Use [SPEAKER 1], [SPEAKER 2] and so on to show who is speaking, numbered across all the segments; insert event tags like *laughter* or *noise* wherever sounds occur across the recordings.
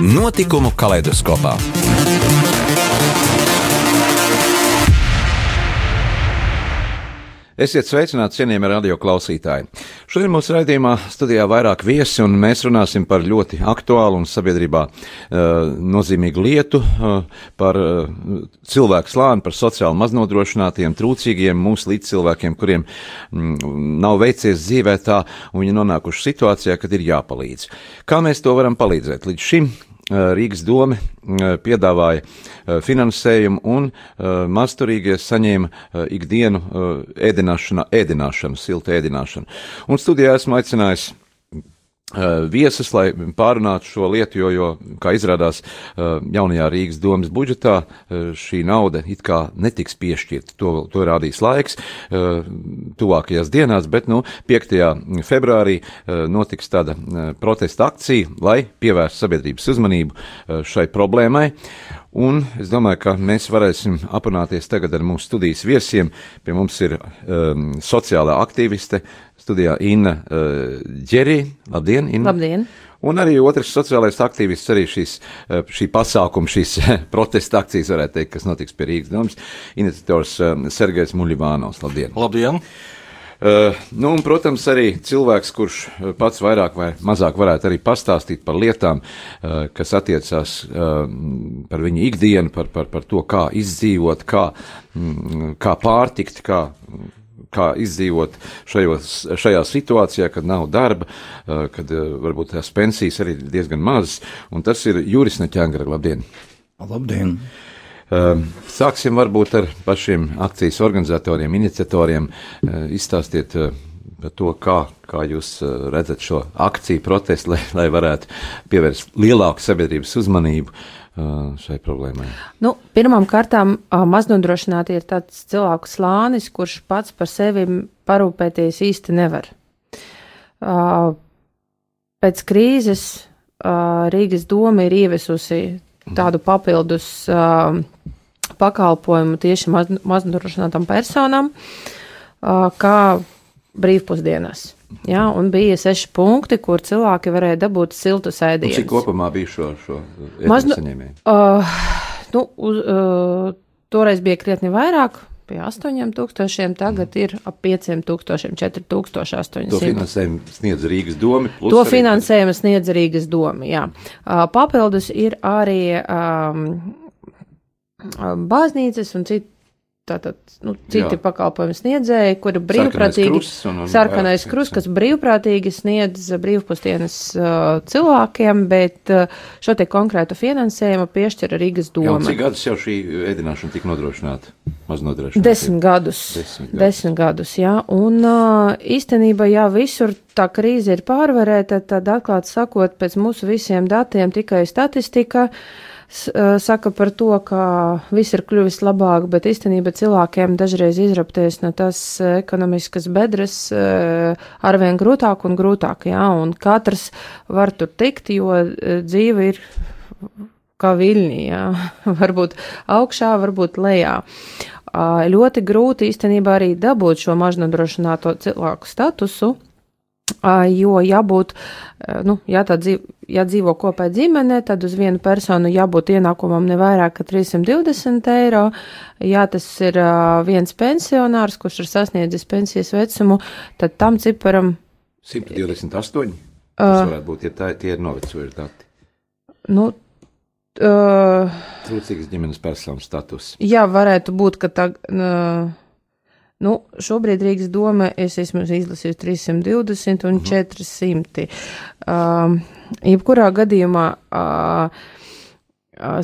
[SPEAKER 1] Notikumu kaleidoskopā. Esiet sveicināti, cienījamie radio klausītāji. Šodien mūsu raidījumā studijā vairāk viesi, un mēs runāsim par ļoti aktuālu un sabiedrībā uh, nozīmīgu lietu, uh, par uh, cilvēku slāni, par sociāli maznodrošinātiem, trūcīgiem mūsu līdzcilvēkiem, kuriem mm, nav veicies dzīvē tā, un viņi nonākuši situācijā, kad ir jāpalīdz. Kā mēs to varam palīdzēt? Līdz šim Rīgas doma piedāvāja finansējumu un masturīgie saņēma ikdienu ēdināšanu, ēdināšanu, siltu ēdināšanu. Un studijā esmu aicinājis viesus, lai pārunātu šo lietu, jo, jo kā izrādās, uh, jaunajā Rīgas domas budžetā uh, šī nauda it kā netiks piešķirta. To, to rādīs laiks tuvākajās dienās, bet nu, 5. februārī notiks tāda protesta akcija, lai pievērstu sabiedrības uzmanību šai problēmai. Un es domāju, ka mēs varēsim aprunāties tagad ar mūsu studijas viesiem. Pie mums ir um, sociālā aktīviste studijā Inna uh, Džerī. Labdien, Inna!
[SPEAKER 2] Labdien!
[SPEAKER 1] Un arī otrs sociālais aktīvists, arī šīs, uh, šī pasākuma, šīs *laughs* protesta akcijas, varētu teikt, kas notiks pie Rīgas domas, iniciators um, Sergejs Muļivānovs. Labdien!
[SPEAKER 3] Labdien!
[SPEAKER 1] Uh, nu, un, protams, arī cilvēks, kurš uh, pats vairāk vai mazāk varētu arī pastāstīt par lietām, uh, kas attiecās uh, par viņu ikdienu, par, par, par to, kā izdzīvot, kā, mm, kā pārtikt, kā, kā izdzīvot šajos, šajā situācijā, kad nav darba, kad varbūt tās pensijas arī diezgan mazas, un tas ir Juris Neķangara. Labdien!
[SPEAKER 3] Labdien!
[SPEAKER 1] Ehm, sāksim varbūt ar pašiem akcijas organizatoriem, iniciatoriem. Ehm, izstāstiet par to, kā, kā jūs redzat šo akciju protestu, lai, lai varētu pievērst lielāku sabiedrības uzmanību šai problēmai.
[SPEAKER 2] Nu, pirmām kārtām maznodrošināti ir tāds cilvēku slānis, kurš pats par sevi parūpēties īsti nevar. Pēc krīzes Rīgas doma ir ievesusi tādu papildus uh, pakalpojumu tieši maz, maznodrošinātām personām, uh, kā brīvpusdienas. Jā, un bija seši punkti, kur cilvēki varēja dabūt siltu sēdienu.
[SPEAKER 1] Cik kopumā bija šo, šo Maznu, saņēmēju?
[SPEAKER 2] Uh, nu, uz, uh, toreiz bija krietni vairāk, pie 8000, tagad ir ap 5000, 4800.
[SPEAKER 1] To finansējumu sniedz Rīgas doma.
[SPEAKER 2] To finansējumu sniedz Rīgas doma, jā. Papildus ir arī um, baznīcas un citu tātad, nu, citi Jā. pakalpojumu sniedzēji, kuri brīvprātīgi, sarkanais krus, kas brīvprātīgi sniedz brīvpustienas uh, cilvēkiem, bet uh, šo te konkrētu finansējumu piešķira Rīgas doma.
[SPEAKER 1] Jā, cik gadus jau šī ēdināšana tika nodrošināta? Maz nodrošināta.
[SPEAKER 2] Desmit gadus. Desmit gadus. Desmit gadus, jā. Un uh, īstenībā, jā, visur tā krīze ir pārvarēta, tad atklāt sakot, pēc mūsu visiem datiem tikai statistika. Uh, saka par to, ka viss ir kļuvis labāk, bet īstenībā cilvēkiem dažreiz izrapties no tas ekonomiskas bedres arvien grūtāk un grūtāk, jā, un katrs var tur tikt, jo dzīve ir kā viļņi, jā, *laughs* varbūt augšā, varbūt lejā. Ļoti grūti īstenībā arī dabūt šo mažnodrošināto cilvēku statusu, Jo jābūt, nu, ja tā dzīvo, ja dzīvo kopā ģimene, tad uz vienu personu jābūt ienākumam ne vairāk kā 320 eiro. Ja tas ir viens pensionārs, kurš ir sasniedzis pensijas vecumu, tad tam ciparam
[SPEAKER 1] 128. Tas varētu būt, ja tā, tie ir novecojuši dati.
[SPEAKER 2] Nu, uh,
[SPEAKER 1] Trūcīgas ģimenes personas status.
[SPEAKER 2] Jā, varētu būt, ka tā. Uh, Nu, šobrīd Rīgas doma es esmu izlasījusi 320 un 400. Uh, jebkurā gadījumā uh,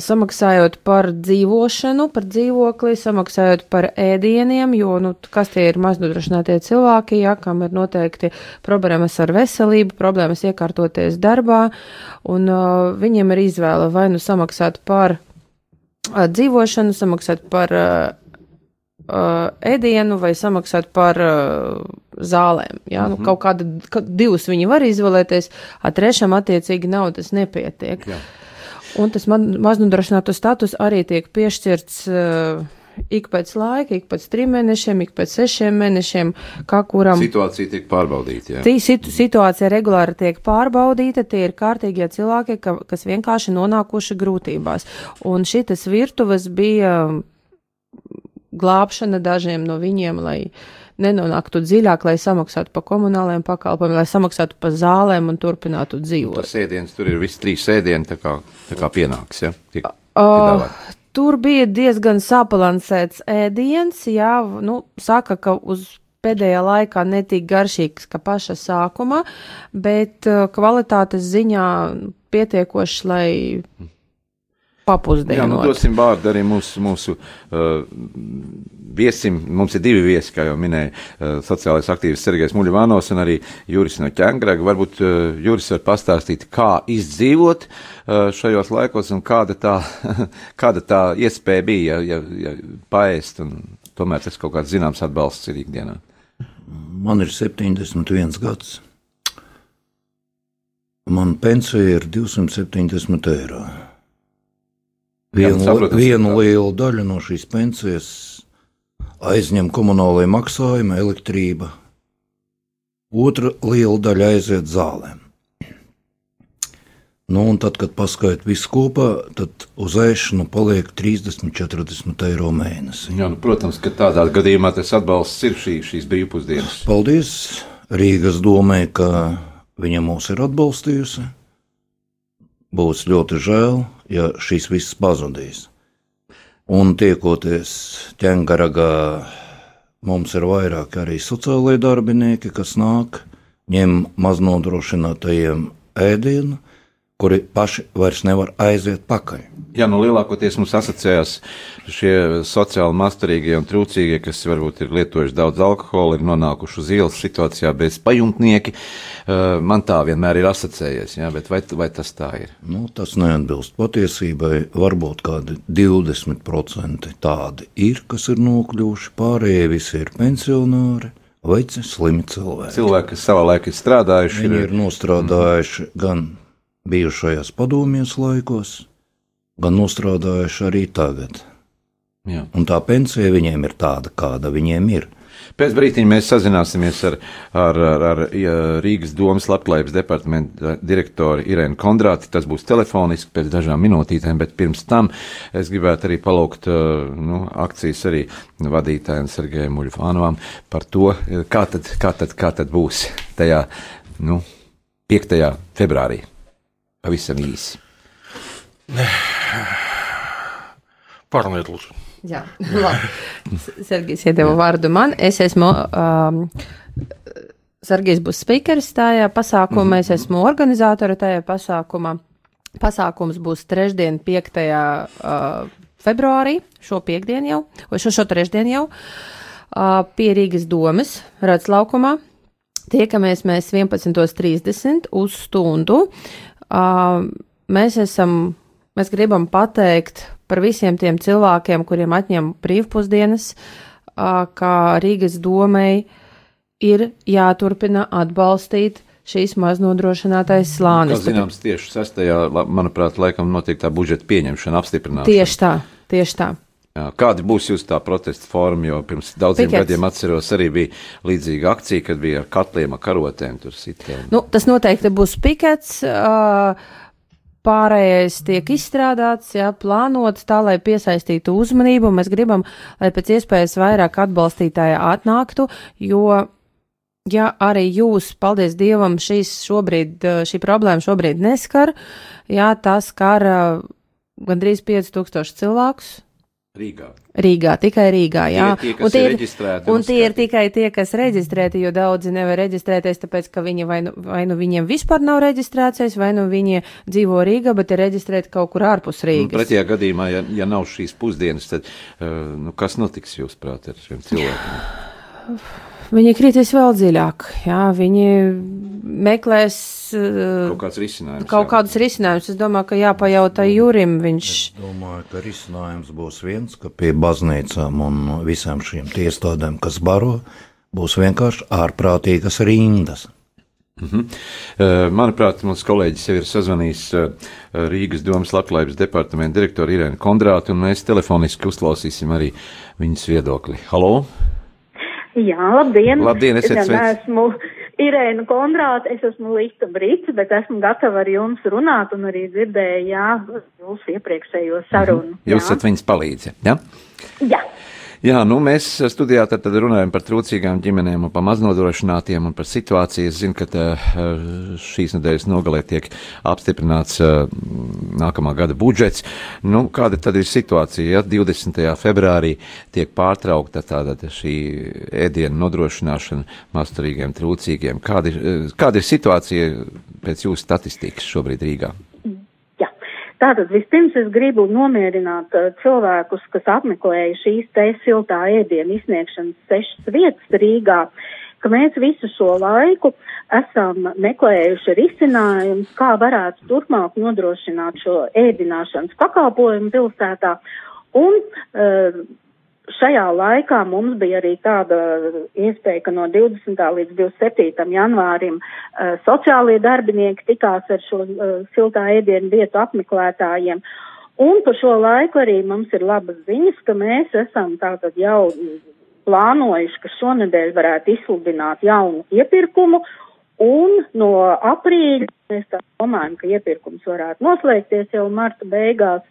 [SPEAKER 2] samaksājot par dzīvošanu, par dzīvokli, samaksājot par ēdieniem, jo, nu, kas tie ir maznodrošinātie cilvēki, ja, kam ir noteikti problēmas ar veselību, problēmas iekārtoties darbā, un uh, viņiem ir izvēle vai nu samaksāt par uh, dzīvošanu, samaksāt par uh, ēdienu vai samaksāt par uh, zālēm. Nu, mm -hmm. kaut kāda, ka divus viņi var izvēlēties, a trešam attiecīgi naudas nepietiek. Jā. Un tas maznodrošināto status arī tiek piešķirts uh, ik pēc laika, ik pēc trim mēnešiem, ik pēc sešiem mēnešiem, kā kuram.
[SPEAKER 1] Situācija tiek pārbaudīta, jā.
[SPEAKER 2] Tī situ, situācija regulāri tiek pārbaudīta, tie ir kārtīgie cilvēki, ka, kas vienkārši nonākuši grūtībās. Un šitas virtuves bija glābšana dažiem no viņiem, lai nenonāktu dziļāk, lai samaksātu par komunālajiem pakalpojumiem, lai samaksātu par zālēm un turpinātu dzīvot.
[SPEAKER 1] Tas ēdiens tur ir visi trīs ēdieni, tā kā, tā kā pienāks, ja? Tiek,
[SPEAKER 2] uh, tur bija diezgan sabalansēts ēdiens, jā, nu, saka, ka uz pēdējā laikā netik garšīgs kā paša sākuma, bet uh, kvalitātes ziņā pietiekoši, lai papusdienot. Jā,
[SPEAKER 1] nu dosim vārdu arī mūsu, mūsu uh, viesim. Mums ir divi viesi, kā jau minēja uh, sociālais aktīvis Sergejs Muļivānos un arī Juris no Ķengraga. Varbūt uh, Juris var pastāstīt, kā izdzīvot uh, šajos laikos un kāda tā, *laughs* kāda tā iespēja bija, ja, ja, ja paēst un tomēr tas kaut kāds zināms atbalsts ir ikdienā.
[SPEAKER 3] Man ir 71 gads. Man pensija ir 270 eiro. Vienu, Jā, saprotu, vienu lielu daļu no šīs pensijas aizņem komunālajie maksājumi, elektrība. Otra liela daļa aiziet zālēm. Nu, un tad, kad paskaidro visu kopā, tad uz ēšanu paliek 30, 40 eiro mēnesī.
[SPEAKER 1] Jā, nu, protams, ka tādā gadījumā tas atbalsts ir šī, šīs brīvpusdienas.
[SPEAKER 3] Paldies Rīgas domē, ka viņa mūs ir atbalstījusi. Būs ļoti žēl, ja šis viss pazudīs. Un tiekoties ķēngaragā, mums ir vairāk arī sociālai darbinieki, kas nāk, ņem maznodrošinātajiem ēdienu, kuri paši vairs nevar aiziet pakaļ.
[SPEAKER 1] Jā, nu lielākoties mums asociējās šie sociāli masturīgie un trūcīgie, kas varbūt ir lietojuši daudz alkohola, ir nonākuši uz ielas situācijā bez pajumtnieki. Man tā vienmēr ir asociējies, jā, bet vai, vai tas tā ir?
[SPEAKER 3] Nu, tas neatbilst patiesībai. Varbūt kādi 20% tādi ir, kas ir nokļuvuši, pārējie visi ir pensionāri. Veci slimi cilvēki.
[SPEAKER 1] Cilvēki, kas savā laikā ir strādājuši.
[SPEAKER 3] Viņi ir, ir nostrādājuši mm. gan bijušajos padomjas laikos, gan nostrādājuši arī tagad. Jā. Un tā pensija viņiem ir tāda, kāda viņiem ir.
[SPEAKER 1] Pēc brīdiņa mēs sazināsimies ar, ar, ar, ar Rīgas domas labklājības departamenta direktoru Irēnu Kondrāti. Tas būs telefoniski pēc dažām minūtītēm, bet pirms tam es gribētu arī palūgt nu, akcijas arī vadītājiem Sergejam Muļfānovam par to, kā tad, kā tad, kā tad būs tajā nu, 5. februārī. Pavisam īsi.
[SPEAKER 4] Paruniet, lūdzu.
[SPEAKER 2] Jā, *laughs* labi. Sergejs iedeva vārdu man. Es esmu. Um, Sergejs būs spīkeris tajā pasākumā, mm -hmm. es esmu organizātora tajā pasākumā. Pasākums būs trešdien, 5. Uh, februārī, šo piekdienu jau, vai šo, šo trešdienu jau, uh, pie Rīgas domas, Rāds laukumā. Tiekamies mēs 11.30 uz stundu. Uh, mēs esam, mēs gribam pateikt par visiem tiem cilvēkiem, kuriem atņem brīvpusdienas, uh, kā Rīgas domei ir jāturpina atbalstīt šīs maznodrošinātais slānis.
[SPEAKER 1] Tas zināms tieši sestajā, manuprāt, laikam notiek tā budžeta pieņemšana, apstiprināšana.
[SPEAKER 2] Tieši tā, tieši tā.
[SPEAKER 1] Jā, kādi būs jūsu tā protesta forma? Jo pirms daudziem Pikets. gadiem atceros, arī bija līdzīga akcija, kad bija ar katliem, ar karotēm tur sitiem.
[SPEAKER 2] Nu, tas noteikti būs pikets. Pārējais tiek izstrādāts, jā, plānots tā, lai piesaistītu uzmanību. Mēs gribam, lai pēc iespējas vairāk atbalstītāji atnāktu, jo, ja arī jūs, paldies Dievam, šīs šobrīd, šī problēma šobrīd neskar, jā, tas skar gandrīz 5000 cilvēkus,
[SPEAKER 1] Rīgā.
[SPEAKER 2] Rīgā, tikai Rīgā, jā.
[SPEAKER 1] Tie, tie,
[SPEAKER 2] un tie,
[SPEAKER 1] ir,
[SPEAKER 2] un tie ir tikai tie, kas reģistrēti, jo daudzi nevar reģistrēties, tāpēc, ka viņi vai nu, vai nu viņiem vispār nav reģistrācijas, vai nu viņi dzīvo Rīgā, bet ir reģistrēti kaut kur ārpus Rīgas.
[SPEAKER 1] Nu, pretējā gadījumā, ja, ja nav šīs pusdienas, tad uh, nu, kas notiks jūs prāt ar šiem cilvēkiem? *sighs* *sighs*
[SPEAKER 2] Viņi kritīs vēl dziļāk, jā, viņi meklēs
[SPEAKER 1] kaut kāds risinājums.
[SPEAKER 2] Kaut jā. kādus risinājumus. Es domāju, ka jāpajautā Jurim. Viņš...
[SPEAKER 3] Es domāju, ka risinājums būs viens, ka pie baznīcām un visām šīm tiestādēm, kas baro, būs vienkārši ārprātīgas rindas.
[SPEAKER 1] Mm -hmm. uh, manuprāt, mums kolēģis jau ir sazvanījis uh, Rīgas domas labklājības departamenta direktoru Irēnu Kondrātu, un mēs telefoniski uzklausīsim arī viņas viedokli. Halo!
[SPEAKER 5] Jā, labdien!
[SPEAKER 1] Labdien, esiet sveicināti!
[SPEAKER 5] Esmu Irēna Kondrāta, es esmu Līta Brīts, bet esmu gatava ar jums runāt un arī dzirdēju, jā, jūsu iepriekšējo sarunu. Mm
[SPEAKER 1] -hmm. Jūs esat viņas palīdze, jā?
[SPEAKER 5] Ja? Jā.
[SPEAKER 1] Jā, nu mēs studijā tad, tad runājam par trūcīgām ģimenēm un par maznodrošinātiem un par situāciju. Es zinu, ka tā, šīs nedēļas nogalē tiek apstiprināts nākamā gada budžets. Nu, kāda tad ir situācija? Ja 20. februārī tiek pārtraukta tāda šī ēdienu nodrošināšana masturīgiem trūcīgiem. Kāda ir, kāda ir situācija pēc jūsu statistikas šobrīd Rīgā?
[SPEAKER 5] Tātad vispirms es gribu nomierināt uh, cilvēkus, kas apmeklēja šīs te siltā ēdienu izsniegšanas sešas vietas Rīgā, ka mēs visu šo laiku esam meklējuši risinājumus, kā varētu turpmāk nodrošināt šo ēdināšanas pakalpojumu pilsētā. Un uh, šajā laikā mums bija arī tāda iespēja, ka no 20. līdz 27. janvārim uh, sociālie darbinieki tikās ar šo uh, siltā ēdienu vietu apmeklētājiem. Un par šo laiku arī mums ir labas ziņas, ka mēs esam tātad jau plānojuši, ka šonedēļ varētu izsludināt jaunu iepirkumu Un no aprīļa mēs domājam, ka iepirkums varētu noslēgties jau marta beigās.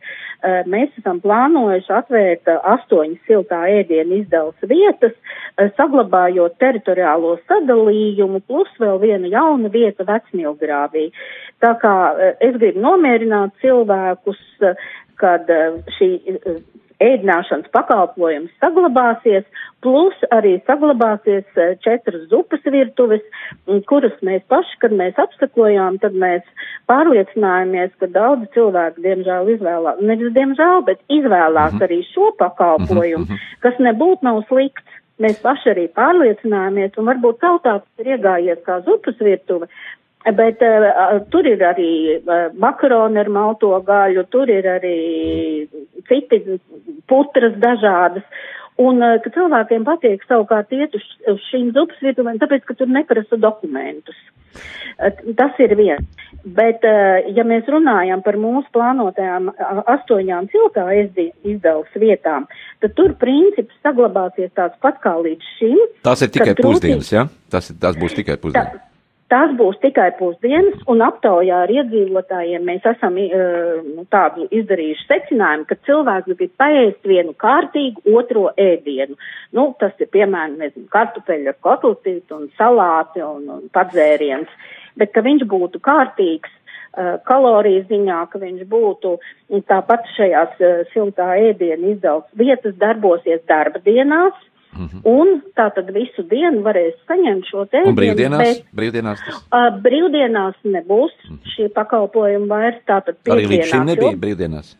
[SPEAKER 5] Eh, mēs esam plānojuši atvērt eh, astoņas siltā ēdienu izdevas vietas, eh, saglabājot teritoriālo sadalījumu, plus vēl viena jauna vieta vecmilgrāvī. Tā kā es gribu nomierināt cilvēkus, kad šī ēdināšanas pakalpojums saglabāsies, plus arī saglabāsies eh, četras zupas virtuves, kuras mēs paši, kad mēs apsakojām, tad mēs pārliecinājāmies, ka daudzi cilvēki, diemžēl, izvēlās, nevis diemžēl, bet izvēlās mm -hmm. arī šo pakalpojumu, mm -hmm. kas nebūtu nav slikts. Mēs paši arī pārliecinājāmies, un varbūt tautāts ir iegājies kā zupas virtuve, Bet uh, tur ir arī uh, makaroni ar malto gaļu, tur ir arī citi putras dažādas. Un uh, ka cilvēkiem patīk savukārt iet uz, uz šīm zupas virtuvēm, tāpēc, ka tur neprasa dokumentus. Uh, tas ir viens. Bet, uh, ja mēs runājam par mūsu plānotajām astoņām ciltā izdevus vietām, tad tur princips saglabāsies tāds pat kā līdz šim.
[SPEAKER 1] Tas ir tikai pusdienas, jā? Ja? Tas, tas būs tikai pusdienas. Tā,
[SPEAKER 5] Tās būs tikai pusdienas, un aptaujā ar iedzīvotājiem mēs esam uh, tādu izdarījuši secinājumu, ka cilvēks grib paēst vienu kārtīgu otro ēdienu. Nu, tas ir piemēram, nezinu, kartupeļu ar kotletīti un salāti un, un padzēriens, bet ka viņš būtu kārtīgs uh, kaloriju ziņā, ka viņš būtu tāpat šajās uh, siltā ēdienu izdevs vietas darbosies darba dienās Mm -hmm. Un tā tad visu dienu varēs saņemt šo te.
[SPEAKER 1] Un brīvdienās? Bet, brīvdienās, tas...
[SPEAKER 5] uh, brīvdienās nebūs mm -hmm. šie pakalpojumi vairs, tātad
[SPEAKER 1] Arī līdz šim nebija brīvdienās?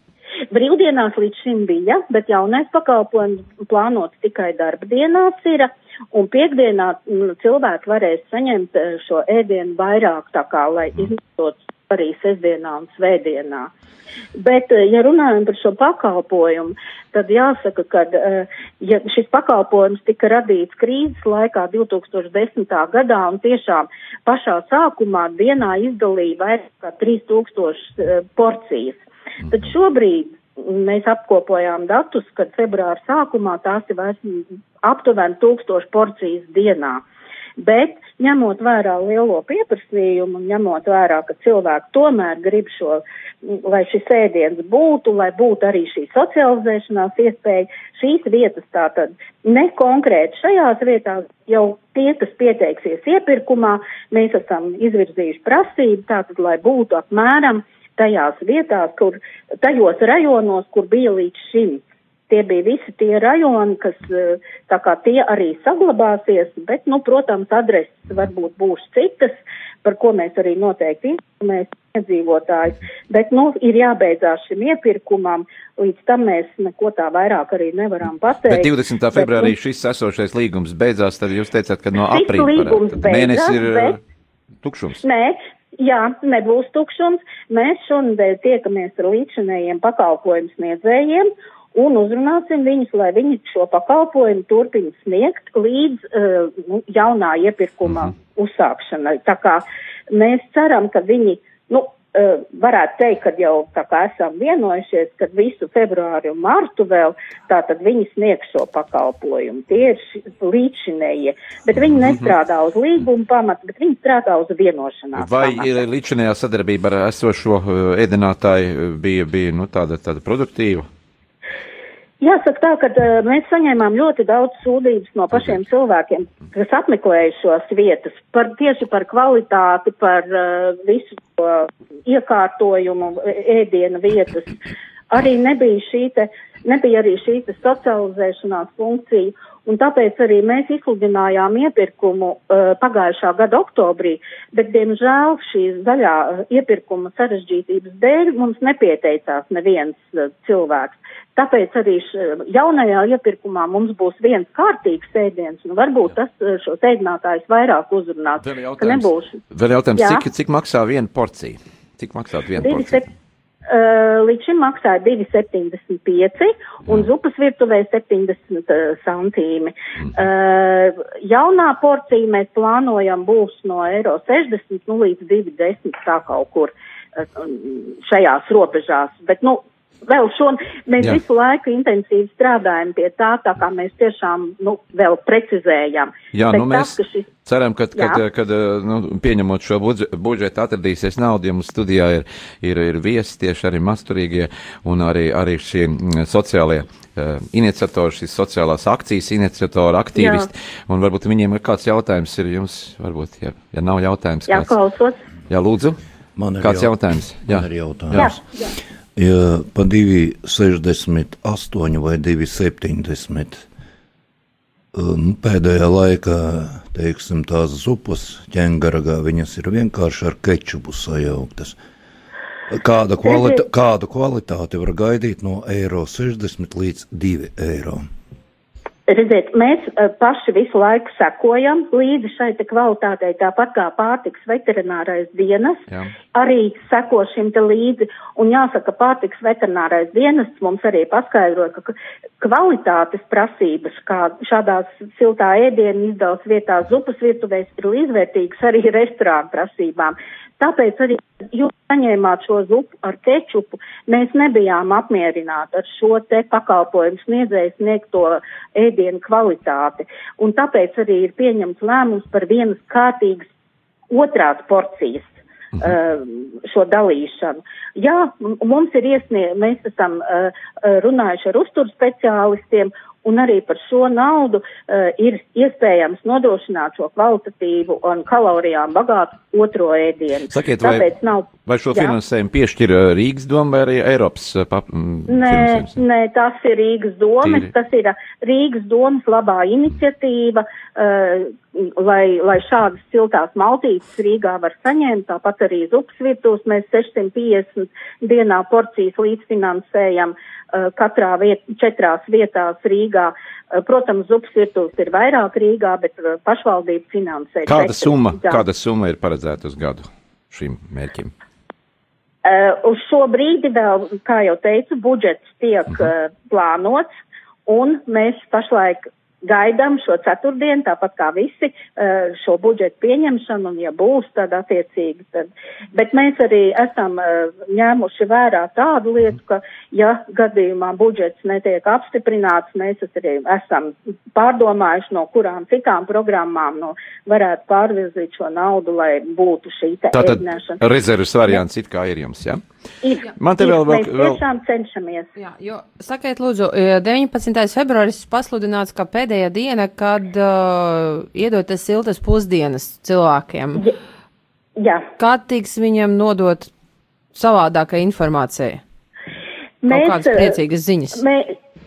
[SPEAKER 5] Brīvdienās līdz šim bija, bet jaunais pakalpojums plānots tikai darba dienās ir, un piekdienā cilvēki varēs saņemt šo ēdienu vairāk, tā kā, lai mm. izmantot arī sestdienā un svētdienā. Bet, eh, ja runājam par šo pakalpojumu, tad jāsaka, ka eh, ja šis pakalpojums tika radīts krīzes laikā 2010. gadā un tiešām pašā sākumā dienā izdalīja vairāk kā 3000 eh, porcijas. Tad šobrīd mēs apkopojām datus, kad februāra sākumā tās ir vairs aptuveni 1000 porcijas dienā. Bet ņemot vērā lielo pieprasījumu un ņemot vērā, ka cilvēki tomēr grib šo, lai šis ēdiens būtu, lai būtu arī šī socializēšanās iespēja, šīs vietas tātad ne konkrēti šajās vietās, jau tie, kas pieteiksies iepirkumā, mēs esam izvirzījuši prasību, tātad, lai būtu apmēram tajās vietās, kur, tajos rajonos, kur bija līdz šim Tie bija visi tie rajoni, kas tā kā tie arī saglabāsies, bet, nu, protams, adreses varbūt būs citas, par ko mēs arī noteikti informēsim iedzīvotājs. Bet, nu, ir jābeidzās šim iepirkumam, līdz tam mēs neko tā vairāk arī nevaram pateikt.
[SPEAKER 1] Bet 20. februārī bet, nu, šis esošais līgums beidzās, tad jūs teicāt, ka no aprīļa
[SPEAKER 5] mēnesis
[SPEAKER 1] ir bet, tukšums.
[SPEAKER 5] Nē, Jā, nebūs tukšums. Mēs šonadēļ tiekamies ar līdzinējiem pakalpojumu sniedzējiem un uzrunāsim viņus, lai viņi šo pakalpojumu turpina sniegt līdz uh, jaunā iepirkuma mm -hmm. uzsākšanai. Tā kā mēs ceram, ka viņi, nu, uh, varētu teikt, ka jau tā kā esam vienojušies, ka visu februāru un martu vēl, tā tad viņi sniegs šo pakalpojumu. Tie ir līdzinējie, bet viņi mm -hmm. nestrādā uz līguma pamata, bet viņi strādā uz vienošanās.
[SPEAKER 1] Vai
[SPEAKER 5] pamata.
[SPEAKER 1] līdzinējā sadarbība ar esošo uh, ēdinātāju bija, bija nu, tāda, tāda produktīva?
[SPEAKER 5] Jāsaka tā, ka uh, mēs saņēmām ļoti daudz sūdzības no pašiem cilvēkiem, kas apmeklēja šos vietas, par, tieši par kvalitāti, par uh, visu to iekārtojumu, ēdienu vietas. Arī nebija šī te, nebija arī šī socializēšanās funkcija, un tāpēc arī mēs izsludinājām iepirkumu uh, pagājušā gada oktobrī, bet, diemžēl, šī zaļā iepirkuma sarežģītības dēļ mums nepieteicās neviens uh, cilvēks. Tāpēc arī jaunajā iepirkumā mums būs viens kārtīgs ēdiens, un varbūt tas eh, šos ēdinātājus vairāk uzrunās.
[SPEAKER 1] Vēl jautājums, nebūs... vēl jautājums cik, cik maksā viena porcija? Cik maksā viena porcija?
[SPEAKER 5] Uh, līdz šim maksāja 2,75 un zupas virtuvē 70 uh, santīmi. Mm. Uh, jaunā porcija mēs plānojam būs no eiro 60 nu, līdz 2,10 tā kaut kur uh, šajās robežās. Bet, nu, vēl šon, mēs Jā. visu laiku intensīvi strādājam pie tā, tā kā mēs tiešām, nu, vēl precizējam.
[SPEAKER 1] Jā, Bet nu mēs tas, ka šis... ceram, ka, kad, kad, kad nu, pieņemot šo budžetu atradīsies nauda, ja mums studijā ir, ir, ir viesi tieši arī masturīgie un arī, arī šie mm, sociālie uh, iniciatori, šīs sociālās akcijas iniciatori, aktīvisti, Jā. un varbūt viņiem ir kāds jautājums, ir jums, varbūt, ja, ja nav jautājums.
[SPEAKER 5] Jā, kāds... klausos.
[SPEAKER 1] Jā, lūdzu.
[SPEAKER 3] Man ir
[SPEAKER 1] kāds
[SPEAKER 3] jaut...
[SPEAKER 1] jautājums?
[SPEAKER 3] Jā, man ir jautājums. Jā. Jā. Ja pa 2,68 vai 2,70 nu, pēdējā laikā, teiksim, tās zupas ķēngaragā, viņas ir vienkārši ar kečupu sajauktas. Kāda kvalita, kādu kvalitāti var gaidīt no eiro 60 līdz 2 eiro?
[SPEAKER 5] Redziet, mēs uh, paši visu laiku sekojam līdzi šai te kvalitātei, tāpat kā pārtiks veterinārais dienas, Jā. arī seko šim te līdzi. Un jāsaka, pārtiks veterinārais dienas mums arī paskaidroja, ka kvalitātes prasības, kā šādās siltā ēdienu izdevas vietās zupas virtuvēs, ir līdzvērtīgas arī *laughs* restorānu prasībām. Tāpēc arī jūs saņēmāt šo zupu ar kečupu. Mēs nebijām apmierināti ar šo te pakalpojumu sniedzēju sniegto ēdienu kvalitāti. Un tāpēc arī ir pieņemts lēmums par vienas kārtīgas otrās porcijas mhm. uh, šo dalīšanu. Jā, mums ir iesniegt, mēs esam uh, runājuši ar uzturu speciālistiem un arī par šo naudu uh, ir iespējams nodrošināt šo kvalitatīvu un kalorijām bagātu otro ēdienu.
[SPEAKER 1] Sakiet, Tāpēc vai, nav, vai šo jā. finansējumu piešķir eh, Rīgas doma vai arī Eiropas eh, pap,
[SPEAKER 5] nē, nē, tas ir Rīgas domas, Tīri. tas ir Rīgas domas labā iniciatīva, uh, lai, lai šādas siltās maltītes Rīgā var saņemt, tāpat arī zupas virtūs mēs 650 dienā porcijas līdzfinansējam. Uh, katrā viet, četrās vietās Rīgā. Eh, protams, zupas virtuves ir vairāk Rīgā, bet eh, pašvaldība finansē.
[SPEAKER 1] Kāda summa, kāda summa ir paredzēta uz gadu šim mērķim?
[SPEAKER 5] Uh, uz šo brīdi vēl, kā jau teicu, budžets tiek uh -huh. uh, plānots, un mēs pašlaik gaidām šo ceturtdienu, tāpat kā visi, eh, šo budžetu pieņemšanu, un ja būs, tad attiecīgi. Tad. Bet mēs arī esam eh, ņēmuši vērā tādu lietu, ka, ja gadījumā budžets netiek apstiprināts, mēs arī esam pārdomājuši, no kurām citām programmām no, varētu pārvirzīt šo naudu, lai būtu šī te
[SPEAKER 1] ēdināšana. Rezerves variants it kā ir jums, jā? Ja?
[SPEAKER 5] Ir, Man te ir, vēl, vēl, vēl. tiešām cenšamies.
[SPEAKER 2] Jā, jo, sakiet, lūdzu, 19. februāris pasludināts kā pēdējā diena, kad uh, iedotas siltas pusdienas cilvēkiem.
[SPEAKER 5] Jā. jā.
[SPEAKER 2] Kā tiks viņam nodot savādāka informācija? Mēs, Kaut kādas priecīgas ziņas.
[SPEAKER 5] Mē,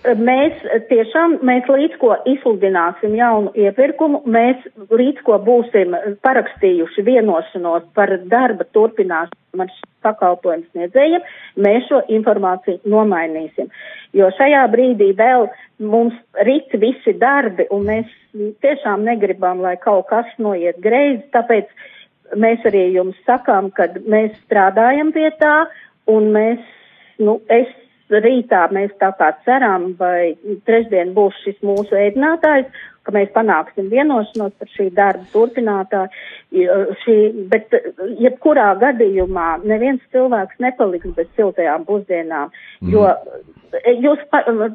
[SPEAKER 5] mēs tiešām, mēs līdz ko izsludināsim jaunu iepirkumu, mēs līdz ko būsim parakstījuši vienošanos par darba turpināšanu ar pakalpojumu sniedzējiem, mēs šo informāciju nomainīsim. Jo šajā brīdī vēl mums rit visi darbi, un mēs tiešām negribam, lai kaut kas noiet greizi, tāpēc mēs arī jums sakām, ka mēs strādājam pie tā, un mēs, nu, es rītā mēs tā kā ceram, vai trešdien būs šis mūsu ēdinātājs, ka mēs panāksim vienošanos par šī darba turpinātāju. Šī, bet jebkurā gadījumā neviens cilvēks nepaliks bez siltajām pusdienām, mm. jo jūs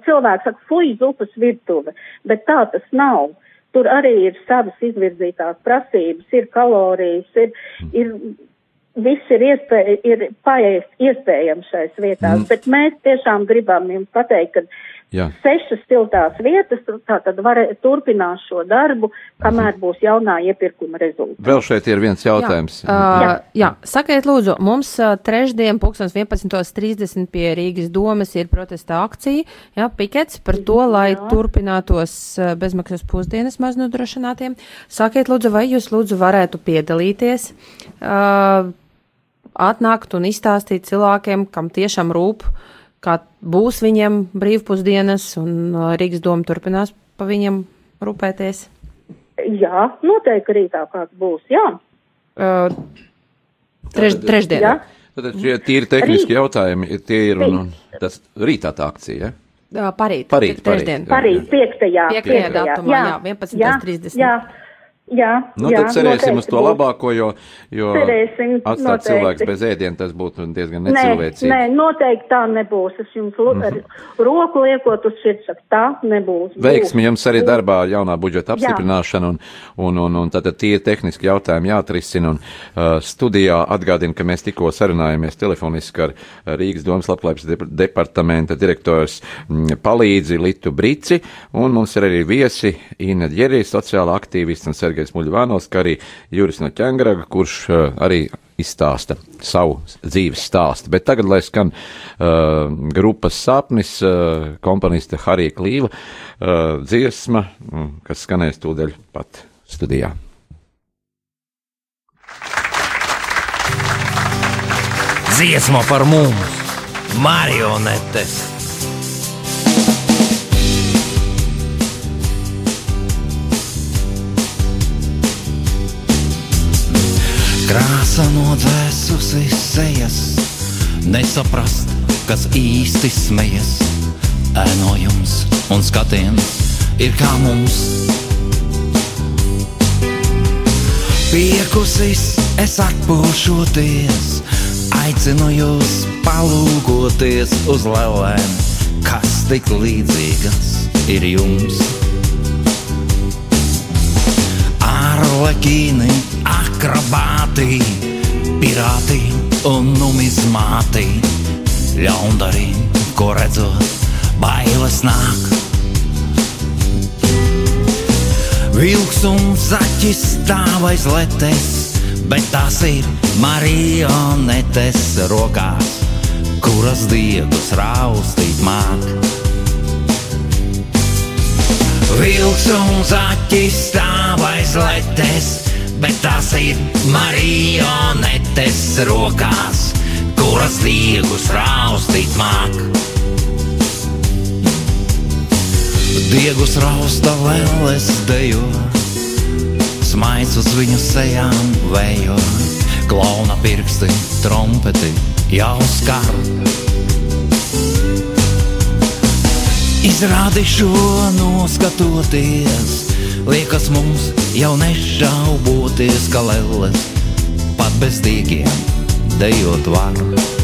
[SPEAKER 5] cilvēks saka, fuj, zupas virtuve, bet tā tas nav. Tur arī ir savas izvirzītās prasības, ir kalorijas, ir, ir viss ir, iespēj, ir paēst iespējams šais vietās, mm. bet mēs tiešām gribam jums pateikt, ka Jā. sešas siltās vietas, tātad var turpināt šo darbu, kamēr būs jaunā iepirkuma rezultāts.
[SPEAKER 1] Vēl šeit ir viens jautājums.
[SPEAKER 2] Jā, uh, jā. sakiet lūdzu, mums uh, trešdien, 11.30 pie Rīgas domas ir protesta akcija, jā, pikets par to, lai jā. turpinātos uh, bezmaksas pusdienas maznodrošinātiem. Sakiet lūdzu, vai jūs lūdzu varētu piedalīties? Uh, atnākt un izstāstīt cilvēkiem, kam tiešām rūp, kā būs viņiem brīvpusdienas, un uh, Rīgas doma turpinās pa viņiem rūpēties.
[SPEAKER 5] Jā, noteikti rītā kāds būs, jā. Uh,
[SPEAKER 2] treš, trešdien. Jā.
[SPEAKER 1] Tad šie tīri tehniski Rīt. jautājumi, tie ir un, un tas rītā tā akcija, ja?
[SPEAKER 2] Uh, parīt.
[SPEAKER 1] Parīt,
[SPEAKER 2] trešdien.
[SPEAKER 5] Parīt, piektajā.
[SPEAKER 2] Piektajā datumā, jā, jā 11.30. Jā,
[SPEAKER 1] nu,
[SPEAKER 5] jā,
[SPEAKER 1] tad cerēsim uz to labāko, jo, jo
[SPEAKER 5] cerēsim,
[SPEAKER 1] atstāt noteikti. cilvēks bez ēdiena, tas būtu diezgan
[SPEAKER 5] necilvēcīgi. Nē, nē, noteikti tā nebūs. Es jums mm -hmm. roku liekot uz sirds, tā nebūs.
[SPEAKER 1] Veiksmi jums arī darbā jaunā budžeta apstiprināšana un, un, un, un tātad tie tehniski jautājumi jāatrisina. Un uh, studijā atgādina, ka mēs tikko sarunājamies telefoniski ar Rīgas domas labklājības departamenta direktors m, palīdzi Litu Brici, un mums ir arī viesi Ina Ģerī, sociāla aktīvists un Sergejs. Sergejs Muļvānos, kā arī Juris no Ķengraga, kurš uh, arī izstāsta savu dzīves stāstu. Bet tagad, lai skan uh, grupas sapnis, uh, komponista Harija Klīva uh, dziesma, um, kas skanēs tūdaļ pat studijā.
[SPEAKER 6] Dziesma par mums, marionetes! Krāsa nodzēsusi sejas, nesaprast, kas īsti smejas. Ēnojums un skatiens ir kā mums. Piekusis es atpūšoties, aicinu jūs palūkoties uz lēlēm, kas tik līdzīgas ir jums. Arlekīni, akrobāti, pirāti un numizmāti. Ļaundarī, ko redzot, bailes nāk. Vilks un zaķis stāv aiz letes, bet tās ir marionetes rokās, kuras diegus raustīt māk. Vilks un zaķis stāv aiz letes, bet tās ir marionetes rokās, kuras diegus raustīt māk. Diegus rausta lēles dejo, smaids uz viņu sejām vējo, klauna pirksti, trompeti jau skar. Izrādi šo noskatoties, liekas mums jau nešauboties, ka lelles pat bez dīgiem dejot varu.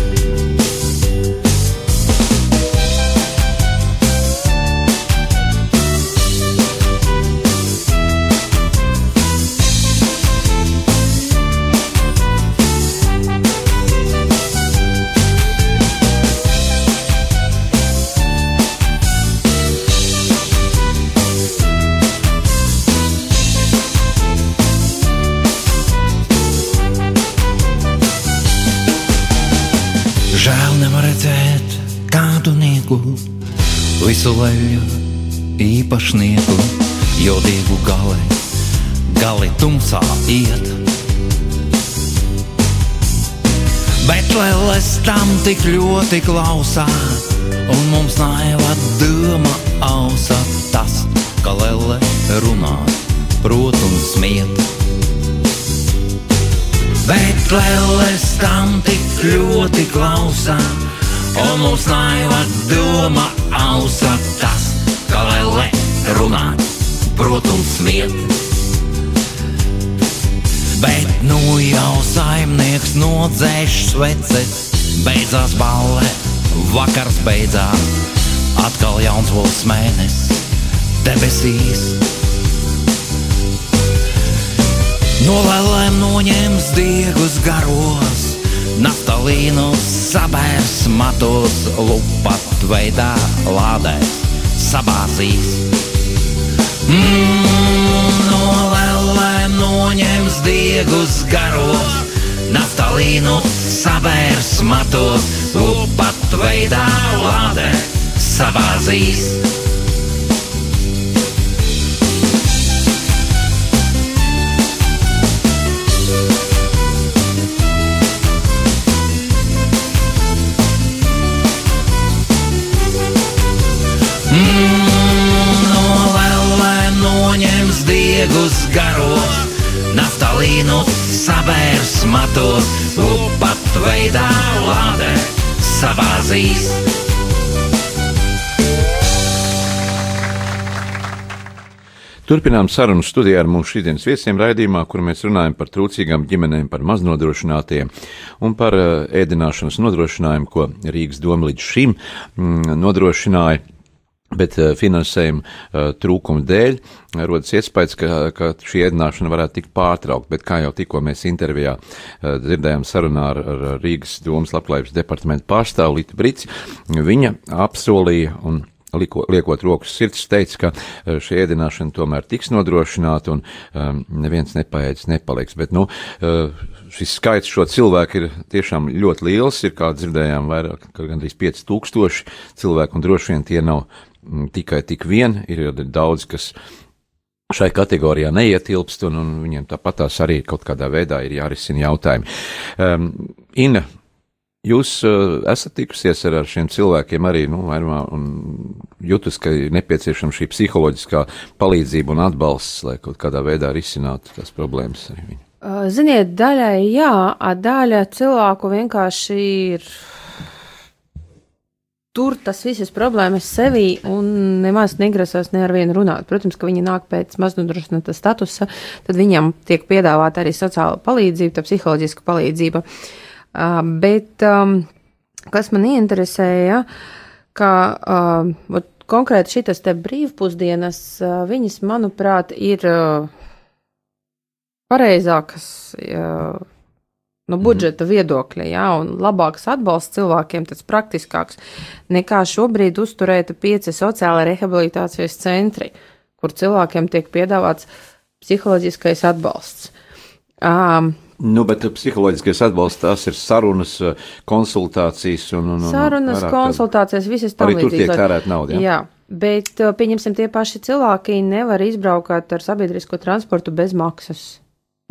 [SPEAKER 6] prieku, visu leļu īpašnieku, jo diegu gale, gali tumsā iet. Bet lēlēs tam tik ļoti klausā, un mums naiva doma ausa tas, ka lēlē runā, protams, smiet. Bet lēlēs tam tik ļoti klausā un mums naiva doma ausā tas, ka lēlē runā, protams, smiet. Bet nu jau saimnieks nodzēš sveces, beidzās balle, vakars beidzās, atkal jauns būs mēnesis, debesīs. No lēlēm noņems diegus garos, naftalīnu sabērs matos, lupat veidā lādēs, sabāzīs. Mm, no lēlēm noņems diegus garos, naftalīnu sabērs matos, lupat veidā lādē, sabāzīs. Garos, naftalīnu sabērs matos, lupat veidā lādē, sabāzīs.
[SPEAKER 1] Turpinām sarunu studijā ar mūsu šīdienas viesiem raidījumā, kur mēs runājam par trūcīgām ģimenēm, par maznodrošinātiem un par uh, ēdināšanas nodrošinājumu, ko Rīgas doma līdz šim mm, nodrošināja. Bet uh, finansējuma uh, trūkuma dēļ rodas iespējas, ka, ka šī ēdināšana varētu tikt pārtraukta. Bet, kā jau tikko mēs intervijā dzirdējām sarunā ar, ar Rīgas domas labklājības departamentu pārstāvu Litu Brits, viņa apsolīja un liko, liekot rokas sirds, teica, ka šī ēdināšana tomēr tiks nodrošināta un um, neviens nepaiets nepaliks. Bet, nu, uh, šis skaits šo cilvēku ir tiešām ļoti liels, ir, kā dzirdējām, vairāk, gandrīz 5000 cilvēku, un droši vien tie nav tikai tik vien, ir daudz, kas šai kategorijā neietilpst, un, un viņiem tāpatās arī kaut kādā veidā ir jārisina jautājumi. Um, Ina, jūs uh, esat tikusies ar, ar šiem cilvēkiem arī, nu, vairumā, un jūtas, ka ir nepieciešama šī psiholoģiskā palīdzība un atbalsts, lai kaut kādā veidā risinātu tās problēmas arī viņu.
[SPEAKER 2] Uh, Ziniet, daļai jā, daļa cilvēku vienkārši ir. Tur tas visas problēmas sevī un nemaz negrasās ne ar vienu runāt. Protams, ka viņi nāk pēc maznodrošināta statusa, tad viņam tiek piedāvāta arī sociāla palīdzība, tā psiholoģiska palīdzība. Uh, bet um, kas man ieinteresēja, ka uh, konkrēti šitas te brīvpusdienas, uh, viņas, manuprāt, ir. Uh, pareizākas jā, no budžeta viedokļa, jā, un labāks atbalsts cilvēkiem, tas praktiskāks nekā šobrīd uzturēta pieci sociāla rehabilitācijas centri, kur cilvēkiem tiek piedāvāts psiholoģiskais atbalsts. Um,
[SPEAKER 1] Nu, bet psiholoģiskais atbalsts tās ir sarunas, konsultācijas un. un, un
[SPEAKER 2] sarunas, konsultācijas, visas tam
[SPEAKER 1] līdzīgas. Tur tiek tērēt naudu.
[SPEAKER 2] Jā. jā. Bet, pieņemsim, tie paši cilvēki nevar izbraukāt ar sabiedrisko transportu bez maksas.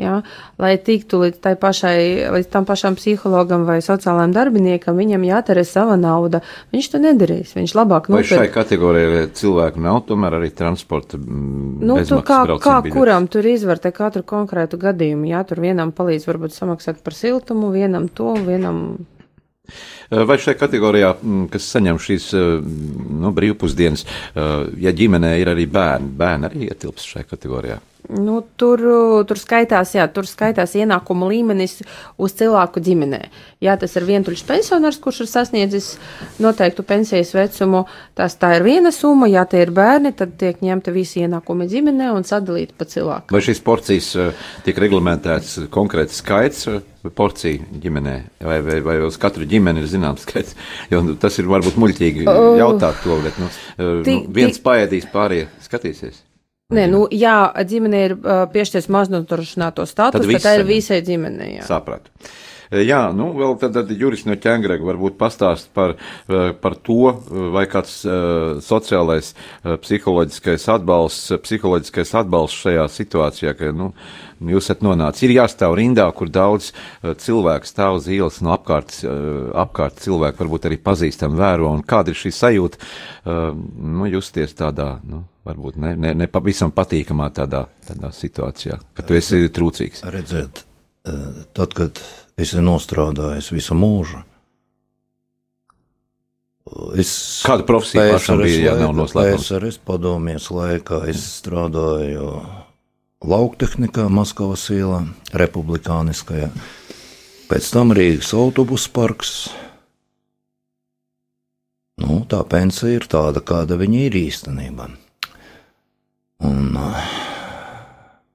[SPEAKER 2] Ja, lai tiktu līdz, pašai, līdz tam pašam psihologam vai sociālajam darbiniekam, viņam jāterē sava nauda. Viņš to nedarīs. Viņš labāk
[SPEAKER 1] nopirkt. Vai šai kategorijai cilvēku nav tomēr arī transporta? Mm,
[SPEAKER 2] nu, tu kā, kā biļets. kuram tur izvērtē katru konkrētu gadījumu. Jā, tur vienam palīdz varbūt samaksāt par siltumu, vienam to, vienam
[SPEAKER 1] Vai šajā kategorijā, mm, kas saņem šīs nu, brīvpusdienas, ja ģimenē ir arī bērni, bērni arī ietilps šajā kategorijā?
[SPEAKER 2] Nu, tur, tur skaitās, jā, tur skaitās ienākuma līmenis uz cilvēku ģimenē. Jā, tas ir vientuļš pensionārs, kurš ir sasniedzis noteiktu pensijas vecumu. Tas tā ir viena summa, ja tie ir bērni, tad tiek ņemta visi ienākumi ģimenē un sadalīti pa cilvēku.
[SPEAKER 1] Vai šīs porcijas eh, tiek reglamentēts konkrēts skaits eh, porciju ģimenē, vai, vai, vai uz katru ģimeni ir zināms skaits? Jo nu, tas ir varbūt muļķīgi jautāt to, bet nu, nu, viens paēdīs, pārējie skatīsies.
[SPEAKER 2] Nē, nu, jā, ģimene ir uh, piešķirts maznodrošināto statusu, tad, tad tā ir visai ģimenei.
[SPEAKER 1] Sapratu. Jā, nu, vēl tad, tad Juris no ķēngrega varbūt pastāst par, par to, vai kāds uh, sociālais, uh, psiholoģiskais atbalsts, psiholoģiskais atbalsts šajā situācijā, ka, nu, jūs esat nonācis. Ir jāstāv rindā, kur daudz uh, cilvēku stāv uz ielas, no apkārt, uh, apkārt cilvēku varbūt arī pazīstam vēro, un kāda ir šī sajūta, uh, nu, justies tādā, nu, varbūt ne, ne, ne pavisam patīkamā tādā, tādā situācijā, ka tu esi trūcīgs.
[SPEAKER 3] Redzēt, tad, kad esi nostrādājis visu mūžu, es
[SPEAKER 1] Kāda profesija pašam bija, ja nav noslēpums?
[SPEAKER 3] PSRS padomies laikā es strādāju lauktehnikā Maskavas ielā, republikāniskajā, pēc tam Rīgas autobus parks. Nu, tā pensija ir tāda, kāda viņa ir īstenībā. Un,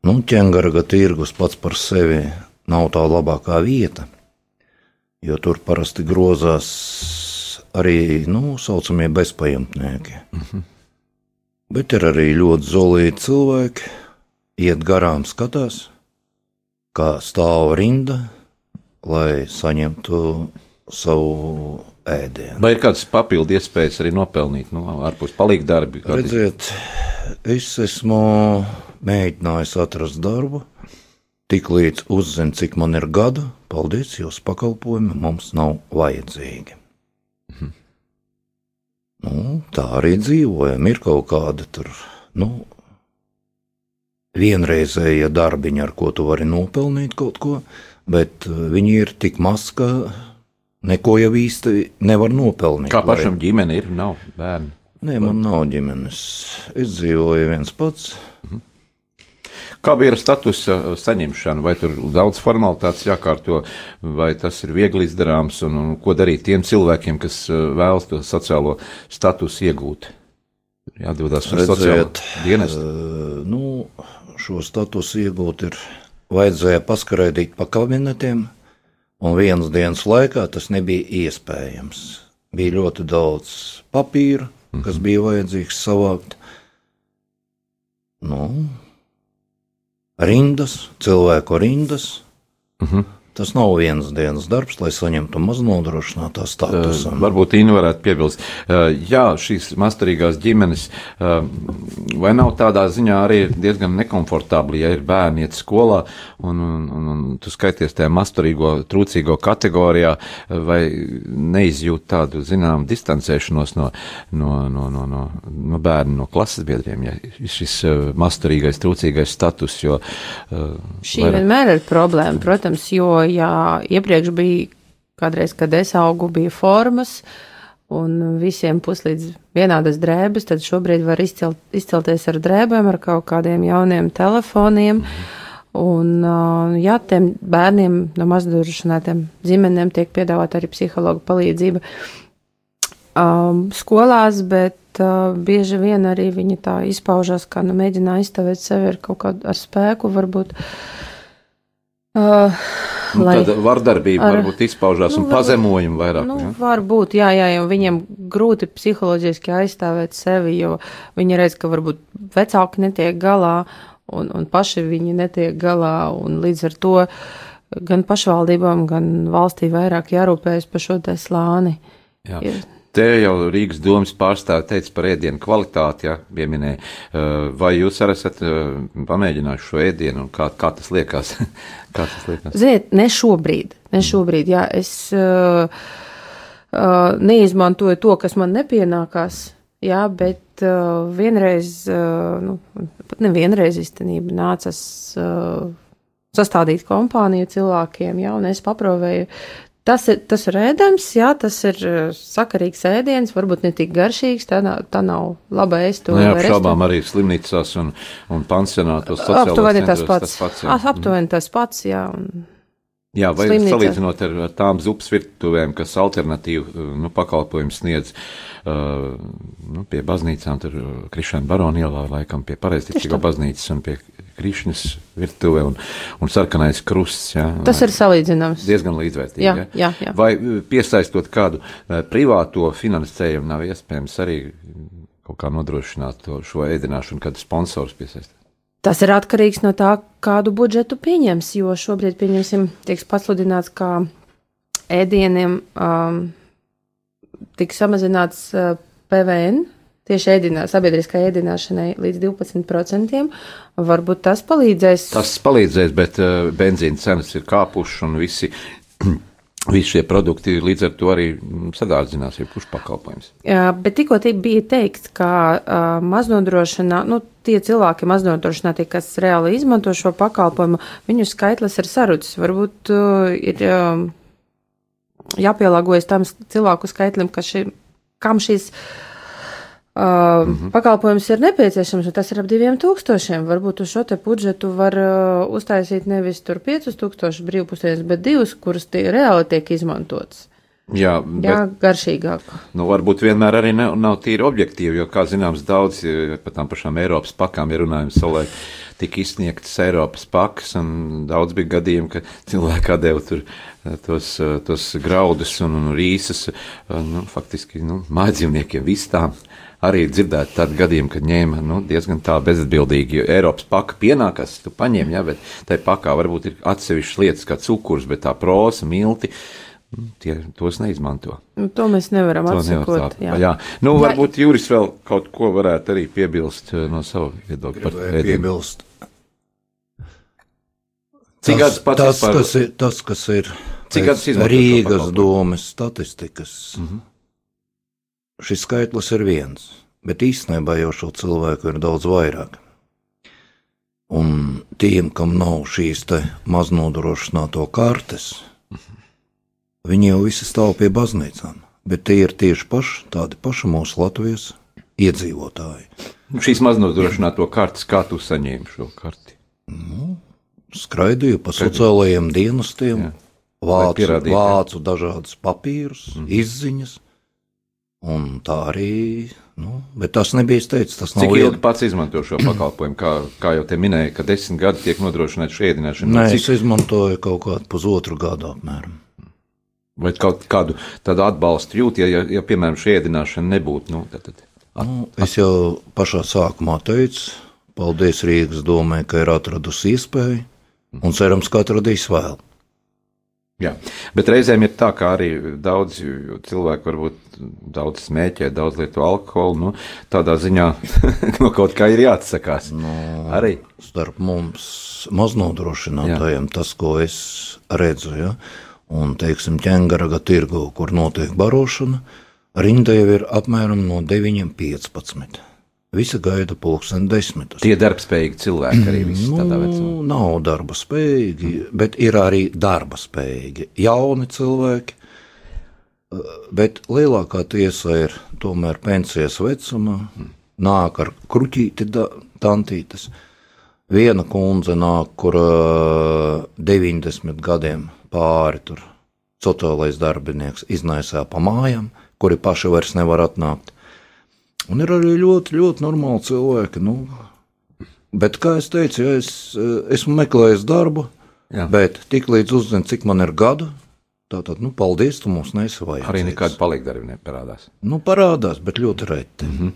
[SPEAKER 3] nu, ķengaraga tirgus pats par sevi nav tā labākā vieta, jo tur parasti grozās arī nu, tā saucamie bezpajumtnieki. Uh -huh. Bet ir arī ļoti zolīti cilvēki, iet garām, skatās, kā stāv rinda, lai saņemtu savu ēdienu.
[SPEAKER 1] Vai ir kādas papildu iespējas arī nopelnīt, nu, ārpus palīgdarbi?
[SPEAKER 3] Redziet, es esmu mēģinājis atrast darbu, Tiklīdz uzzinu, cik man ir gadu, paldies, jūsu pakalpojumi mums nav vajadzīgi. Mhm. Nu, tā arī dzīvojam. Ir kaut kāda tur, nu, vienreizēja darbiņa, ar ko tu vari nopelnīt kaut ko, bet uh, viņi ir tik maz, ka neko jau īsti nevar nopelnīt.
[SPEAKER 1] Kā pašam lai... ģimene ir, nav bērni?
[SPEAKER 3] Nē, man nav ģimenes. Es dzīvoju viens pats. Mhm.
[SPEAKER 1] Kā bija ar statusa saņemšanu? Vai tur daudz formalitātes jākārto, vai tas ir viegli izdarāms, un, un ko darīt tiem cilvēkiem, kas uh, vēlas to sociālo statusu iegūt? Jādodas uz sociālo dienestu.
[SPEAKER 3] Uh, nu, šo statusu iegūt ir vajadzēja paskraidīt pa kabinetiem, un vienas dienas laikā tas nebija iespējams. Bija ļoti daudz papīra, kas mhm. bija vajadzīgs savākt. Nu, rindas, cilvēku rindas. Uh mhm. Tas nav vienas dienas darbs, lai saņemtu maznodrošinātā statusu.
[SPEAKER 1] Uh, varbūt Inna varētu piebilst, uh, jā, šīs mastarīgās ģimenes, uh, vai nav tādā ziņā arī diezgan nekomfortabli, ja ir bērni iet skolā un, un, un, un tu skaities tajā mastarīgo, trūcīgo kategorijā, vai neizjūt tādu, zinām, distancēšanos no, no, no, no, no, no bērnu, no klases biedriem, ja šis mastarīgais, trūcīgais status, jo.
[SPEAKER 2] Šī vairāk... vienmēr ir problēma, protams, jo ja iepriekš bija kādreiz, kad es augu, bija formas un visiem puslīdz vienādas drēbes, tad šobrīd var izcelt, izcelties ar drēbēm, ar kaut kādiem jauniem telefoniem. Un, ja tiem bērniem no mazdrošinātiem ģimenēm tiek piedāvāta arī psihologa palīdzība um, skolās, bet uh, bieži vien arī viņi tā izpaužas, kā nu mēģina aizstāvēt sevi ar kaut kādu ar spēku, varbūt.
[SPEAKER 1] Uh, Nu, lai, Tāda vardarbība ar, varbūt izpaužās nu, un pazemojumu vairāk.
[SPEAKER 2] Nu, ja? Varbūt, jā, jā, jo viņiem grūti psiholoģiski aizstāvēt sevi, jo viņi redz, ka varbūt vecāki netiek galā un, un paši viņi netiek galā, un līdz ar to gan pašvaldībām, gan valstī vairāk jārūpējas par šo te slāni.
[SPEAKER 1] Jā. Ir. Te jau Rīgas domas pārstāve teica par ēdienu kvalitāti, ja, pieminēja. Vai jūs arī esat pamēģinājuši šo ēdienu un kā, kā tas liekas? *laughs* kā tas liekas?
[SPEAKER 2] Ziniet, ne šobrīd, ne šobrīd, jā, es uh, uh, neizmantoju to, kas man nepienākās, jā, bet uh, vienreiz, uh, nu, pat nevienreiz īstenībā nācas. Uh, sastādīt kompāniju cilvēkiem, jā, un es paprovēju Tas ir, tas ir ēdams, jā, tas ir uh, sakarīgs ēdiens, varbūt ne tik garšīgs, tā, nav, tā nav laba ēst to.
[SPEAKER 1] Neapšaubām arī slimnīcās un, un pansionātos.
[SPEAKER 2] Aptuveni tas pats. Tas pats jā. Aptuveni tas pats, jā. Un...
[SPEAKER 1] Jā, vai Slimnīca. salīdzinot ar, ar tām zupas virtuvēm, kas alternatīvu uh, nu, pakalpojumu sniedz uh, nu, pie baznīcām, tur Krišana Barona ielā, laikam pie pareizticīgo baznīcas un pie Krišņas virtuve un, un sarkanais krusts. Jā,
[SPEAKER 2] Tas ir salīdzināms.
[SPEAKER 1] Diezgan līdzvērtīgi.
[SPEAKER 2] Jā, jā, jā.
[SPEAKER 1] Vai uh, piesaistot kādu uh, privāto finansējumu, nav iespējams arī kaut kā nodrošināt to, šo ēdināšanu, kad sponsors piesaistīt?
[SPEAKER 2] Tas ir atkarīgs no tā, kādu budžetu pieņems, jo šobrīd, pieņemsim, tiek pasludināts, ka ēdieniem um, tiks samazināts uh, PVN tieši ēdinā, sabiedriskā ēdināšanai līdz 12%. Varbūt tas palīdzēs.
[SPEAKER 1] Tas palīdzēs, bet uh, benzīna cenas ir kāpušas un visi. *clears throat* Visi šie produkti līdz ar to arī sadārdzinās, jebkurš pakalpojums.
[SPEAKER 2] Jā, bet tikko bija teikts, ka uh, maznodrošinā, nu, tie cilvēki maznodrošinātie, kas reāli izmanto šo pakalpojumu, viņu skaitlis ir sarucis. Varbūt uh, ir uh, jāpielāgojas tam cilvēku skaitlim, ka ši, kam šīs Uh, mm -hmm. Pakalpojums ir nepieciešams, un tas ir ap diviem tūkstošiem. Varbūt uz šo te budžetu var uh, uztaisīt nevis tur piecus tūkstošus brīvpusējus, bet divus, kurus tie reāli tiek izmantots.
[SPEAKER 1] Jā,
[SPEAKER 2] Jā bet, garšīgāk.
[SPEAKER 1] Nu, varbūt vienmēr arī ne, nav tīri objektīvi, jo, kā zināms, daudz par tām pašām Eiropas pakām, ja runājam, solē, tika izsniegtas Eiropas pakas, un daudz bija gadījumi, ka cilvēki atdeva tur tos, tos graudus un, un rīsas, nu, faktiski, nu, mājdzīvniekiem vistām arī dzirdēt tādu gadījumu, kad ņēma nu, diezgan tā bezatbildīgi. Eiropas paka pienākas, tu paņem, ja, bet tai pakā varbūt ir atsevišķas lietas kā cukurs, bet tā prosa, milti. Nu, tie tos neizmanto.
[SPEAKER 2] Nu, to mēs nevaram to tā, jā.
[SPEAKER 1] jā. Nu, jā. varbūt Juris vēl kaut ko varētu arī piebilst eh, no sava viedokļa par
[SPEAKER 3] piebilst.
[SPEAKER 1] Cik tas,
[SPEAKER 3] tas, par... kas ir, tas, kas ir Rīgas domes statistikas, mm -hmm. Šis skaitlis ir viens, bet īstenībā jau šo cilvēku ir daudz vairāk. Un tiem, kam nav šīs maznodrošināto kartes, viņi jau visi stāv pie baznīcām, bet tie ir tieši paši, tādi paši mūsu Latvijas iedzīvotāji.
[SPEAKER 1] Šīs maznodrošināto kartes, kā tu saņēmi šo karti?
[SPEAKER 3] Nu, skraidīju pa sociālajiem dienestiem, vācu, vācu dažādus papīrus, mm. izziņas Un tā arī, nu, bet tas nebija teicis. Tas
[SPEAKER 1] cik ilgi pats izmanto šo pakalpojumu? Kā, kā jau te minēja, ka desmit gadi tiek nodrošināta šī ēdināšana.
[SPEAKER 3] Nē,
[SPEAKER 1] cik...
[SPEAKER 3] es izmantoju kaut kādu pusotru gadu apmēram.
[SPEAKER 1] Vai kaut kādu tādu atbalstu jūt, ja, ja, ja piemēram, šī ēdināšana nebūtu? Nu, tad, tad,
[SPEAKER 3] at, nu, es jau pašā sākumā teicu, paldies Rīgas domē, ka ir atradusi iespēju, un cerams, ka atradīs vēl.
[SPEAKER 1] Jā, bet reizēm ir tā, ka arī daudz cilvēku varbūt daudz smēķē, daudz lieto alkoholu. Nu, tādā ziņā *laughs* no kaut kā ir jāatsakās.
[SPEAKER 3] No, nu, arī starp mums maznodrošinātājiem tas, ko es redzu, ja? un, teiksim, ķēngaraga tirgu, kur notiek barošana, rinda jau ir apmēram no 9,15. Visi gaida pulksten desmitus.
[SPEAKER 1] Tie darbspējīgi cilvēki arī visi
[SPEAKER 3] nu,
[SPEAKER 1] tādā vecumā.
[SPEAKER 3] Nav darba spējīgi, bet ir arī darba spējīgi. Jauni cilvēki, bet lielākā tiesa ir tomēr pensijas vecumā. Nāk ar kruķīti tantītes. Viena kundze nāk, kur uh, 90 gadiem pāri tur sociālais darbinieks iznaisā pa mājām, kuri paši vairs nevar atnākt. Un ir arī ļoti, ļoti normāli cilvēki. Nu, bet, kā jau teicu, ja es eh, esmu meklējis darbu, Jā. bet tik līdz uzzinu, cik man ir gadu, Tātad, nu, paldies, tu mums nesi vajadzīgs.
[SPEAKER 1] Arī nekāda palīgdarbi neparādās.
[SPEAKER 3] Nu, parādās, bet ļoti reti. Mm -hmm.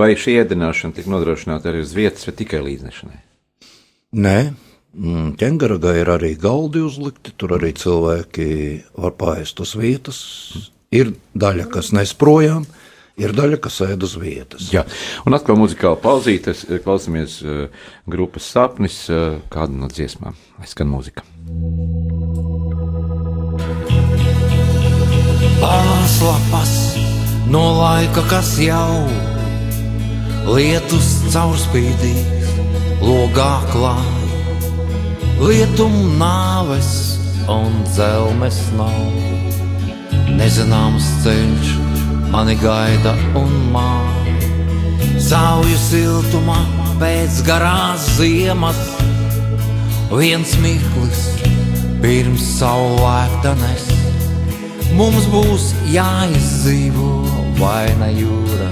[SPEAKER 1] Vai šī ēdināšana tika nodrošināta arī uz vietas, vai tikai līdznešanai?
[SPEAKER 3] Nē, mm, ķengaragai ir arī galdi uzlikti, tur arī cilvēki var pāriest uz vietas. Ir daļa, kas nes projām, ir daļa, kas ēd uz vietas.
[SPEAKER 1] Jā, un atkal muzikāla pauzīte, klausāmies uh, grupas sapnis, uh, kādu no dziesmām, aizskan mūzika.
[SPEAKER 6] Pāris lapas no laika, kas jau lietus caurspīdīs, logā klāja, lietum nāves un dzelmes nav. Nezināms ceļš mani gaida un māja. Sauju siltumā pēc garās ziemas, viens mirklis pirms saulēktanes. Mums būs jāizdzīvo vaina jūra,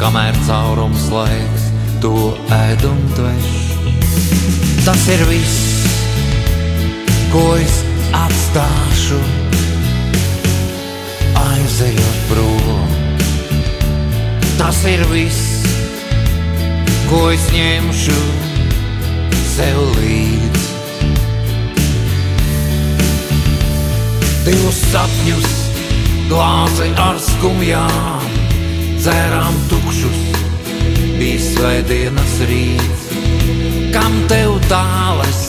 [SPEAKER 6] kamēr caurums laiks to ēd un tveš. Tas ir viss, ko es atstāšu aizejot prom. Tas ir viss, ko es ņemšu sev līdzi. divus sapņus, glāzi ar skumjām, dzērām tukšus, bija svētdienas rīts. Kam tev tāles,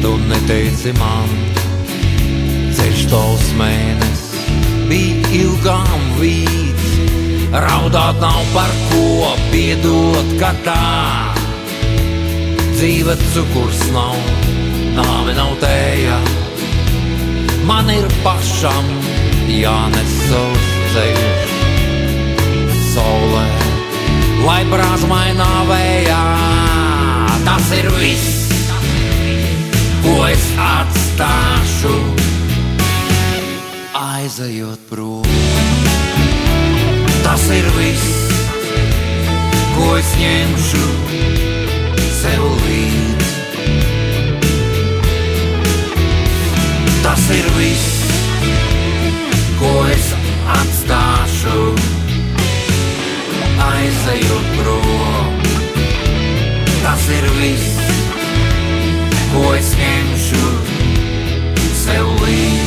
[SPEAKER 6] tu neteici man, ceļš tos mēnesis bija ilgām vīts. Raudāt nav par ko, piedot, ka tā dzīve cukurs nav, nāve nav tējā man ir pašam jānes savs ceļš saulē, lai brāzmainā vējā. Tas ir viss, ko es atstāšu, aizejot prom. Tas ir viss, ko es ņemšu sev līdzi. Tas ir viss, ko es atstāšu, aizejot prom. Tas ir viss, ko es ņemšu sev līdzi.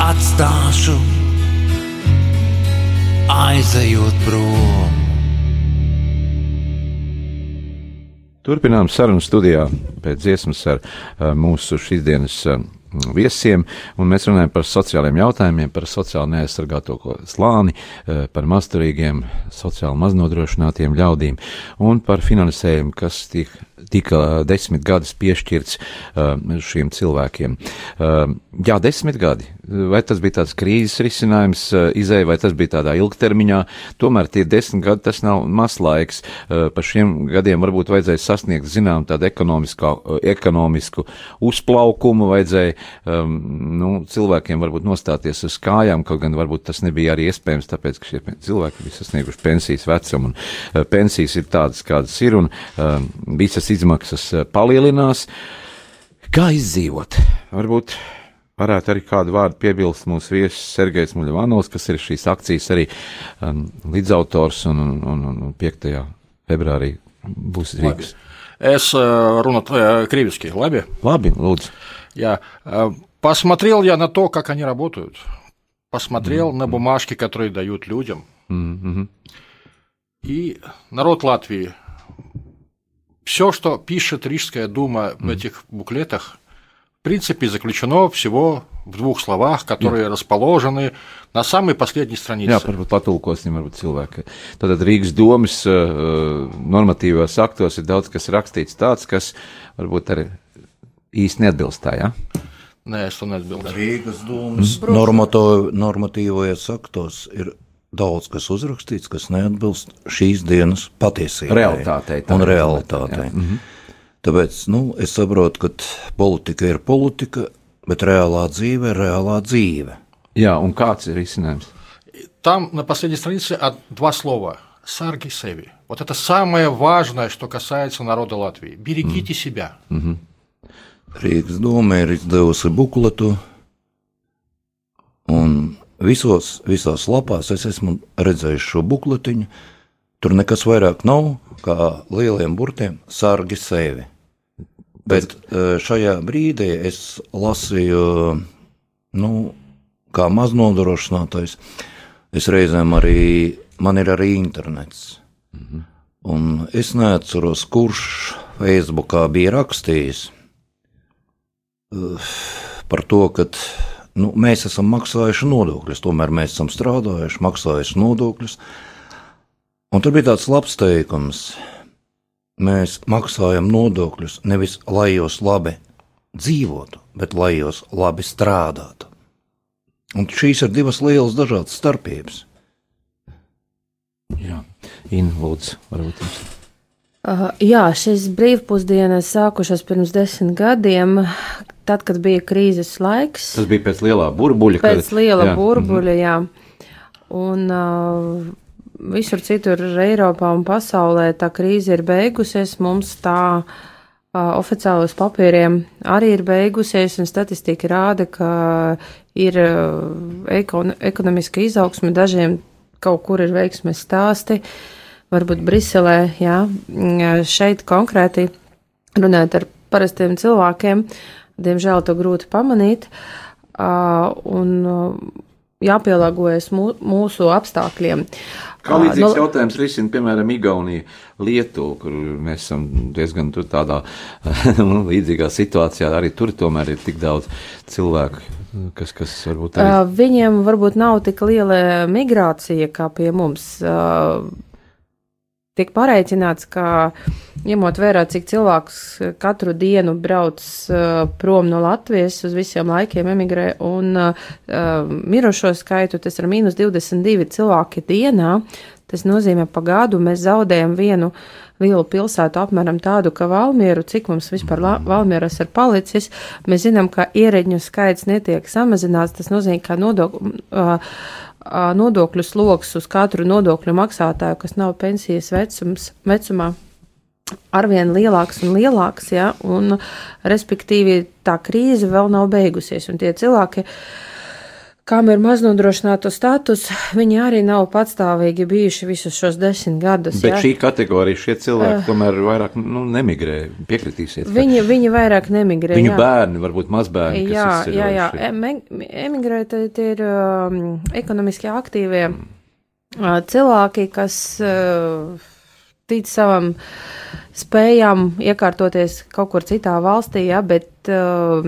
[SPEAKER 6] Atstāšu, aizejot prom.
[SPEAKER 1] Turpinām sarunu studijā pēc dziesmas ar uh, mūsu šīsdienas uh, viesiem, un mēs runājam par sociālajiem jautājumiem, par sociāli neaizsargāto slāni, uh, par masturīgiem, sociāli maznodrošinātiem ļaudīm un par finansējumu, kas tiek tika desmit gadus piešķirts uh, šiem cilvēkiem. Uh, jā, desmit gadi. Vai tas bija tāds krīzes risinājums, izēja, vai tas bija tādā ilgtermiņā? Tomēr tie desmit gadi tas nav maz laiks. Uh, pa šiem gadiem varbūt vajadzēja sasniegt, zinām, tādu uh, ekonomisku uzplaukumu, vajadzēja um, nu, cilvēkiem varbūt nostāties uz kājām, kaut gan varbūt tas nebija arī iespējams, tāpēc, ka šie cilvēki bija sasnieguši pensijas vecumu, un uh, pensijas ir tādas, kādas ir, un uh, visas izmaksas uh, palielinās. Kā izdzīvot? Varbūt varētu arī kādu vārdu piebilst mūsu viesis Sergejs Muļvanovs, kas ir šīs akcijas arī um, līdzautors un, un, un, un 5. februārī būs Rīgas. Labi.
[SPEAKER 4] Es uh, runāju eh, krieviski,
[SPEAKER 1] labi? Labi, lūdzu.
[SPEAKER 4] Я посмотрел я на то, как они работают. Посмотрел mm-hmm. на бумажки, которые дают людям. Mm-hmm. И народ Латвии все, что пишет Рижская дума в этих буклетах, в принципе, заключено всего в двух словах, которые Jā. расположены на самой последней странице.
[SPEAKER 1] Jā, varbūt patulkosim, varbūt cilvēki. Tātad Rīgas domas normatīvos aktos ir daudz kas rakstīts tāds, kas varbūt arī īsti neatbilst tā, jā? Ja?
[SPEAKER 4] Nē, es to neatbildu.
[SPEAKER 3] Rīgas domas mm. normatīvajos aktos ir daudz kas uzrakstīts, kas neatbilst šīs dienas patiesībai.
[SPEAKER 1] Realitātei.
[SPEAKER 3] Un realitātei. Jā. Mhm. Tāpēc nu, es saprotu, ka politika ir politika, bet reālā dzīve ir reālā dzīve.
[SPEAKER 1] Jā, un kāds ir risinājums?
[SPEAKER 4] Там на последней странице два слова – «сарги севи». Вот это самое важное, что касается народа Латвии. Берегите mm. себя. Mm -hmm.
[SPEAKER 3] Rīgas doma ir izdevusi bukletu, un Visos, visās lapās es esmu redzējis šo bukletiņu, Tur nekas vairāk nav kā lieliem burtiem sargi sevi. Bet e, šajā brīdī es lasīju, nu, kā maznodrošinātais, es reizēm arī, man ir arī internets. Mhm. Un es neatceros, kurš Facebookā bija rakstījis par to, ka nu, mēs esam maksājuši nodokļus, tomēr mēs esam strādājuši, maksājuši nodokļus. Un tur bija tāds labs teikums, mēs maksājam nodokļus nevis lai jūs labi dzīvotu, bet lai jūs labi strādātu. Un šīs ir divas lielas dažādas starpības.
[SPEAKER 1] Jā, Involūds, varbūt jums.
[SPEAKER 2] Uh, jā, šis brīvpusdienas sākušas pirms desmit gadiem, tad, kad bija krīzes laiks.
[SPEAKER 1] Tas bija pēc lielā burbuļa.
[SPEAKER 2] Pēc kad, liela jā. burbuļa, jā. Un uh, visur citur Eiropā un pasaulē tā krīze ir beigusies, mums tā uh, oficiālos papīriem arī ir beigusies, un statistika rāda, ka ir uh, ekon ekonomiska izaugsme, dažiem kaut kur ir veiksmes stāsti. Uh, varbūt Briselē, jā, šeit konkrēti runājot ar parastiem cilvēkiem, diemžēl to grūti pamanīt, un jāpielāgojas mūsu apstākļiem.
[SPEAKER 1] Kā līdzīgs no, jautājums risina, piemēram, Igaunija, Lietuva, kur mēs esam diezgan tur tādā *laughs* nu, līdzīgā situācijā. Arī tur tomēr ir tik daudz cilvēku, kas, kas varbūt arī.
[SPEAKER 2] Viņiem varbūt nav tik liela migrācija kā pie mums tiek pareicināts, ka ņemot vērā, cik cilvēks katru dienu brauc uh, prom no Latvijas uz visiem laikiem emigrē un uh, mirušo skaitu, tas ir mīnus 22 cilvēki dienā. Tas nozīmē, pa gadu mēs zaudējam vienu lielu pilsētu, apmēram tādu, ka Valmieru, cik mums vispār Valmieras ir palicis, mēs zinām, ka iereģņu skaits netiek samazināts, tas nozīmē, ka nodokļu. Uh, nodokļu sloks uz katru nodokļu maksātāju, kas nav pensijas vecums, vecumā, arvien lielāks un lielāks, ja, un respektīvi tā krīze vēl nav beigusies, un tie cilvēki, uh, kam ir maznodrošināto status, viņi arī nav patstāvīgi bijuši visus šos desmit gadus.
[SPEAKER 1] Bet jā. šī kategorija, šie cilvēki uh, tomēr vairāk nu, nemigrē, piekritīsiet.
[SPEAKER 2] Viņi, viņi vairāk nemigrē.
[SPEAKER 1] Viņu jā. bērni, varbūt mazbērni.
[SPEAKER 2] Jā, jā, jā. Emigrē tie ir um, ekonomiski aktīvie mm. uh, cilvēki, kas uh, tic savam spējām iekārtoties kaut kur citā valstī, ja, bet uh,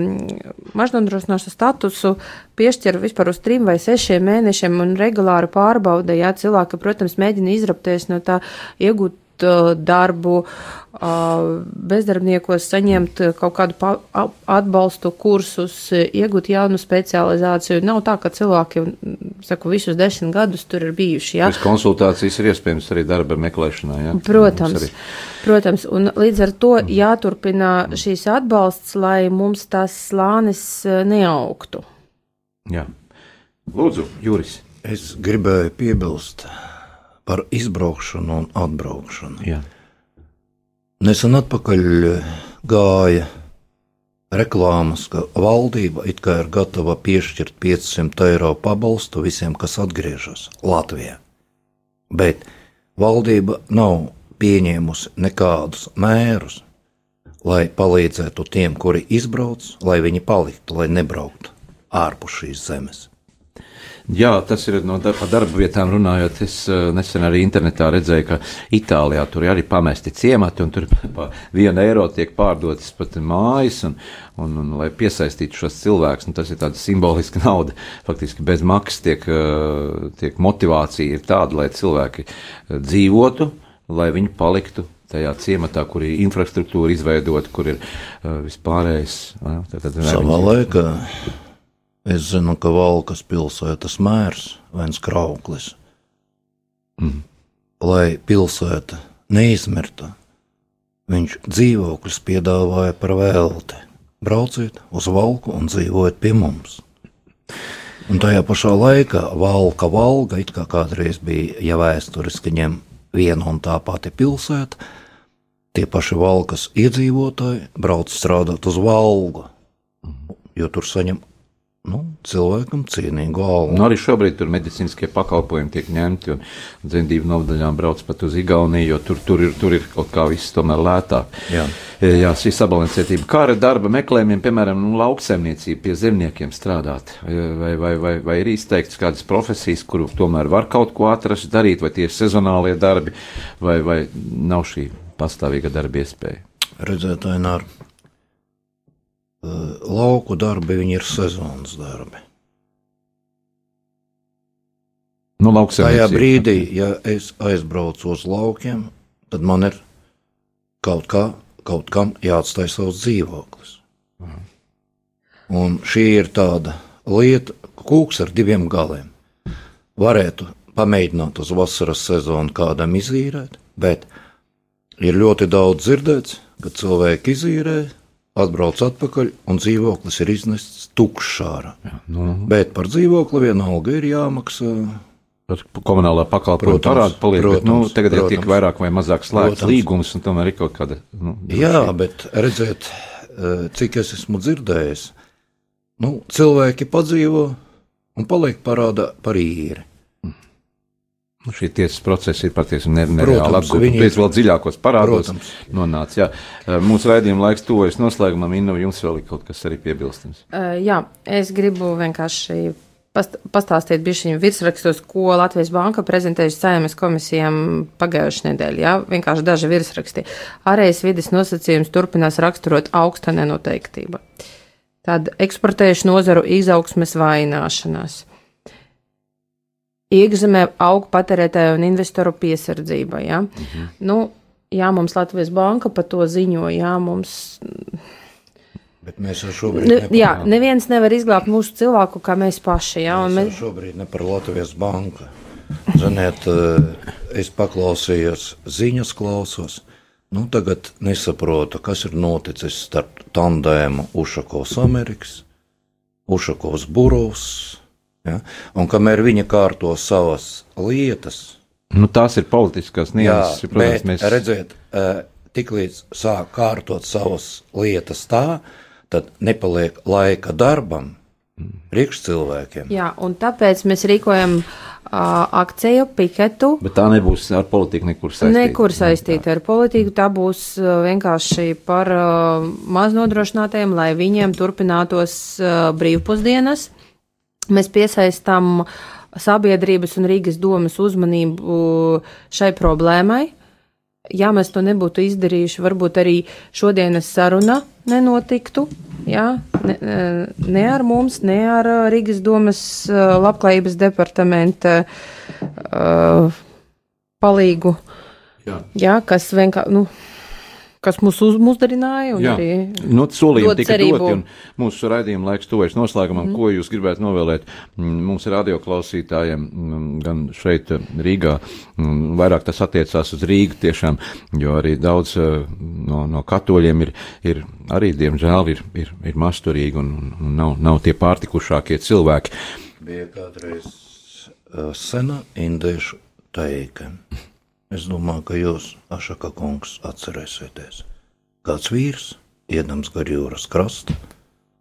[SPEAKER 2] mažnodrošināšanas statusu piešķir vispār uz trim vai sešiem mēnešiem un regulāri pārbauda, ja cilvēki, protams, mēģina izrapties no tā iegūt darbu, bezdarbniekos saņemt kaut kādu atbalstu kursus, iegūt jaunu specializāciju. Nav tā, ka cilvēki, saku, visus desmit gadus tur ir bijuši. Ja?
[SPEAKER 1] Šis konsultācijas ir iespējams arī darba meklēšanā. Ja?
[SPEAKER 2] Protams, protams, un līdz ar to mm. jāturpina šīs atbalsts, lai mums tas slānis neaugtu.
[SPEAKER 1] Jā. Lūdzu, Juris.
[SPEAKER 3] Es gribēju piebilst par izbraukšanu un atbraukšanu. Jā. Nesen atpakaļ gāja reklāmas, ka valdība it kā ir gatava piešķirt 500 eiro pabalstu visiem, kas atgriežas Latvijā. Bet valdība nav pieņēmusi nekādus mērus, lai palīdzētu tiem, kuri izbrauc, lai viņi paliktu, lai nebrauktu ārpus šīs zemes.
[SPEAKER 1] Jā, tas ir no darba, darba vietām runājot. Es uh, nesen arī internetā redzēju, ka Itālijā tur arī pamesti ciemati, un tur par vienu eiro tiek pārdotas pat mājas, un, un, un lai piesaistītu šos cilvēkus, tas ir tāda simboliska *laughs* nauda. Faktiski bez maksas tiek, uh, tiek motivācija ir tāda, lai cilvēki uh, dzīvotu, lai viņi paliktu tajā ciematā, kur ir infrastruktūra izveidota, kur ir uh, vispārējais. Uh,
[SPEAKER 3] Savā laikā Es zinu, ka Valkas pilsētas mērs Vens Krauklis, mm. lai pilsēta neizmirta, viņš dzīvokļus piedāvāja par velti. Brauciet uz Valku un dzīvojiet pie mums. Un tajā pašā laikā Valka valga, it kā kādreiz bija, ja vēsturiski ņem viena un tā pati pilsēta, tie paši Valkas iedzīvotāji brauc strādāt uz Valgu, jo tur saņem nu, cilvēkam cienīgu algu.
[SPEAKER 1] Nu, arī šobrīd tur medicīniskie pakalpojumi tiek ņemti, un dzemdību novadaļām brauc pat uz Igauniju, jo tur, tur, ir, tur ir kaut kā viss tomēr lētāk.
[SPEAKER 3] Jā.
[SPEAKER 1] Jā, šī sabalansētība. Kā ar darba meklējumiem, piemēram, nu, lauksaimniecību pie zemniekiem strādāt? Vai, vai, vai, vai ir izteikts kādas profesijas, kuru tomēr var kaut ko atrast, darīt, vai tie ir sezonālie darbi, vai, vai nav šī pastāvīga darba iespēja?
[SPEAKER 3] Redzēt, Ainār, lauku darbi, viņi ir sezonas darbi.
[SPEAKER 1] Nu,
[SPEAKER 3] Tajā brīdī, ja es aizbraucu uz laukiem, tad man ir kaut, kā, kaut kam jāatstāj savs dzīvoklis. Mhm. Un šī ir tāda lieta, kūks ar diviem galiem. Varētu pamēģināt uz vasaras sezonu kādam izīrēt, bet ir ļoti daudz dzirdēts, ka cilvēki izīrē, atbrauc atpakaļ, un dzīvoklis ir iznests tukšs ārā. Nu, nu. Bet par dzīvokli vienalga ir jāmaksā.
[SPEAKER 1] Par komunālā pakalpojuma parādu paliek, protams, bet, nu, tagad protams, ir tik vairāk vai mazāk slēgts līgums, un tomēr ir kaut kāda. Nu,
[SPEAKER 3] Jā, bet redziet, eh, cik es esmu dzirdējis, nu, cilvēki padzīvo un paliek parāda par īri.
[SPEAKER 1] Nu, šī tiesas procesa ir patiesi nereāli apgūta. Viņi ir vēl dziļākos parādos nonāca. Jā. Mūsu raidījuma laiks tuvojas noslēgumam. Inna, jums vēl ir kaut kas arī piebilstams?
[SPEAKER 2] Uh, jā, es gribu vienkārši past pastāstīt bišķiņu virsrakstos, ko Latvijas Banka prezentējuši saimas komisijām pagājušajā nedēļā. Jā, vienkārši daži virsraksti. Ārējas vides nosacījums turpinās raksturot augsta nenoteiktība. Tad eksportējuši nozaru izaugsmes vaināšanās iekšzemē aug patērētāju un investoru piesardzība. Ja? Mhm. Nu, jā, mums Latvijas banka par to ziņo, jā, mums.
[SPEAKER 3] Bet mēs jau šobrīd. Ne,
[SPEAKER 2] jā, neviens nevar izglābt mūsu cilvēku, kā mēs paši. Jā,
[SPEAKER 3] mēs mēs šobrīd ne par Latvijas banku. Ziniet, eh, es paklausījos ziņas klausos. Nu, tagad nesaprotu, kas ir noticis starp tandēmu Ušakovs Amerikas, Ušakovs Burovs, Ja? Un kamēr viņa kārto savas lietas,
[SPEAKER 1] nu, tās ir politiskās nianses.
[SPEAKER 3] Protams, bet, mēs redzēt, tiklīdz sāk kārtot savas lietas tā, tad nepaliek laika darbam priekš cilvēkiem.
[SPEAKER 2] Jā, un tāpēc mēs rīkojam uh, akciju, piketu.
[SPEAKER 1] Bet tā nebūs ar politiku nekur saistīta.
[SPEAKER 2] Nekur saistīta ar politiku, tā būs uh, vienkārši par uh, maznodrošinātajiem, lai viņiem turpinātos uh, brīvpusdienas mēs piesaistām sabiedrības un Rīgas domas uzmanību šai problēmai. Ja mēs to nebūtu izdarījuši, varbūt arī šodienas saruna nenotiktu. Jā, ne, ne ar mums, ne ar Rīgas domas labklājības departamenta uh, palīgu. Jā. jā, kas vienkārši. Nu, kas mūs uzmundrināja.
[SPEAKER 1] Nu, solījumi tika cerību. doti, un mūsu raidījuma laiks tuvojas noslēgumam. Mm. Ko jūs gribētu novēlēt mm, mums radioklausītājiem, mm, gan šeit Rīgā, vairāk tas attiecās uz Rīgu tiešām, jo arī daudz eh, no, no katoļiem ir, ir arī, diemžēl, ir, ir, ir masturīgi un, un nav, nav tie pārtikušākie cilvēki.
[SPEAKER 3] Bija kādreiz uh, sena indiešu teika. Es domāju, ka jūs, Ašaka kungs, atcerēsieties. Kāds vīrs, iedams gar jūras krastu,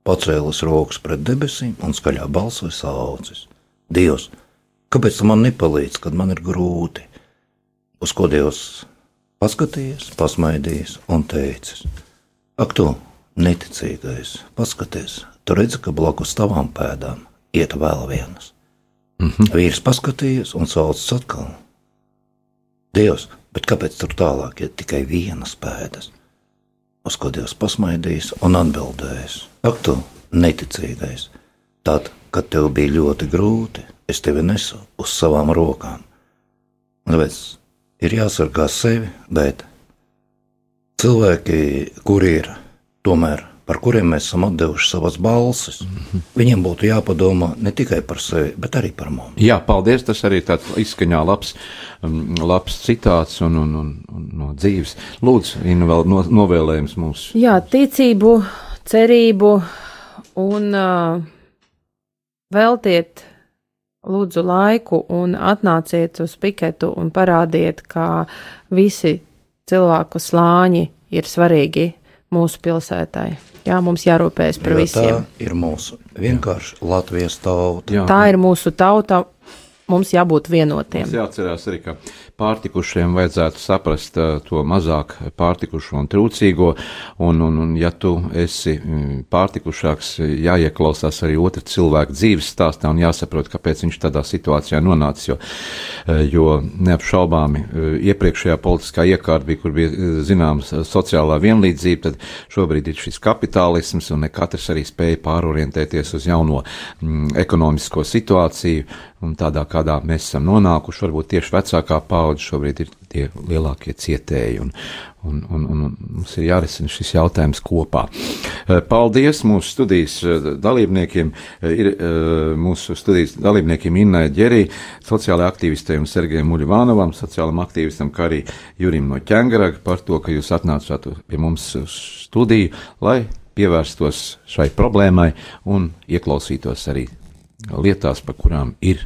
[SPEAKER 3] pacēlis rokas pret debesīm un skaļā balsī saucis: Dievs, kāpēc tu man nepalīdzi, kad man ir grūti? Uz ko Dievs paskatījies, pasmaidījis un teicis: Ak, tu neticīgais, paskaties, tu redzi, ka blakus tavām pēdām iet vēl vienas. Mm -hmm. Vīrs paskatījās un saucis atkal Dievs, bet kāpēc tur tālāk ir tikai vienas pēdas? Uz ko Dievs pasmaidījis un atbildējis: Ak, tu neticīgais! Tad, kad tev bija ļoti grūti, es tevi nesu uz savām rokām. Tāpēc ir jāsargā sevi, bet cilvēki, kuri ir tomēr par kuriem mēs esam devuši savas balsis. Mm -hmm. Viņiem būtu jāpadomā ne tikai par sevi, bet arī par mums.
[SPEAKER 1] Jā, paldies. Tas arī tāds izskaņā labs, um, labs citāts un, un, un, un no dzīves. Lūdzu, Inna, vēl no, novēlējums mums.
[SPEAKER 2] Jā, ticību, cerību un uh, veltiet lūdzu laiku un atnāciet uz piketu un parādiet, ka visi cilvēku slāņi ir svarīgi mūsu pilsētai. Jā, mums jārūpējas par
[SPEAKER 3] Jo
[SPEAKER 2] visiem.
[SPEAKER 3] Tā ir mūsu vienkārši Latvijas tauta.
[SPEAKER 1] Jā.
[SPEAKER 2] Tā ir mūsu tauta. Mums jābūt vienotiem.
[SPEAKER 1] Mums jāatcerās arī, ka pārtikušiem vajadzētu saprast uh, to mazāk pārtikušo un trūcīgo, un, un, un ja tu esi mm, pārtikušāks, jāieklausās arī otra cilvēka dzīves stāstā un jāsaprot, kāpēc viņš tādā situācijā nonācis, jo, uh, jo neapšaubāmi uh, iepriekšējā politiskā iekārta bija, kur bija zināms sociālā vienlīdzība, tad šobrīd ir šis kapitālisms, un ne katrs arī spēja pārorientēties uz jauno mm, ekonomisko situāciju, un tādā, kādā mēs esam nonākuši, varbūt tieši vecākā paudze šobrīd ir tie lielākie cietēji, un, un, un, un mums ir jārisina šis jautājums kopā. Eh, Paldies mūsu studijas eh, dalībniekiem, eh, ir mūsu studijas dalībniekiem Innai Ģerī, sociālai aktīvistei un Sergejam Muļvānovam, sociālam aktīvistam, kā arī Jurim no Ķengaraga par to, ka jūs atnācāt pie mums studiju, lai pievērstos šai problēmai un ieklausītos arī lietās, par kurām ir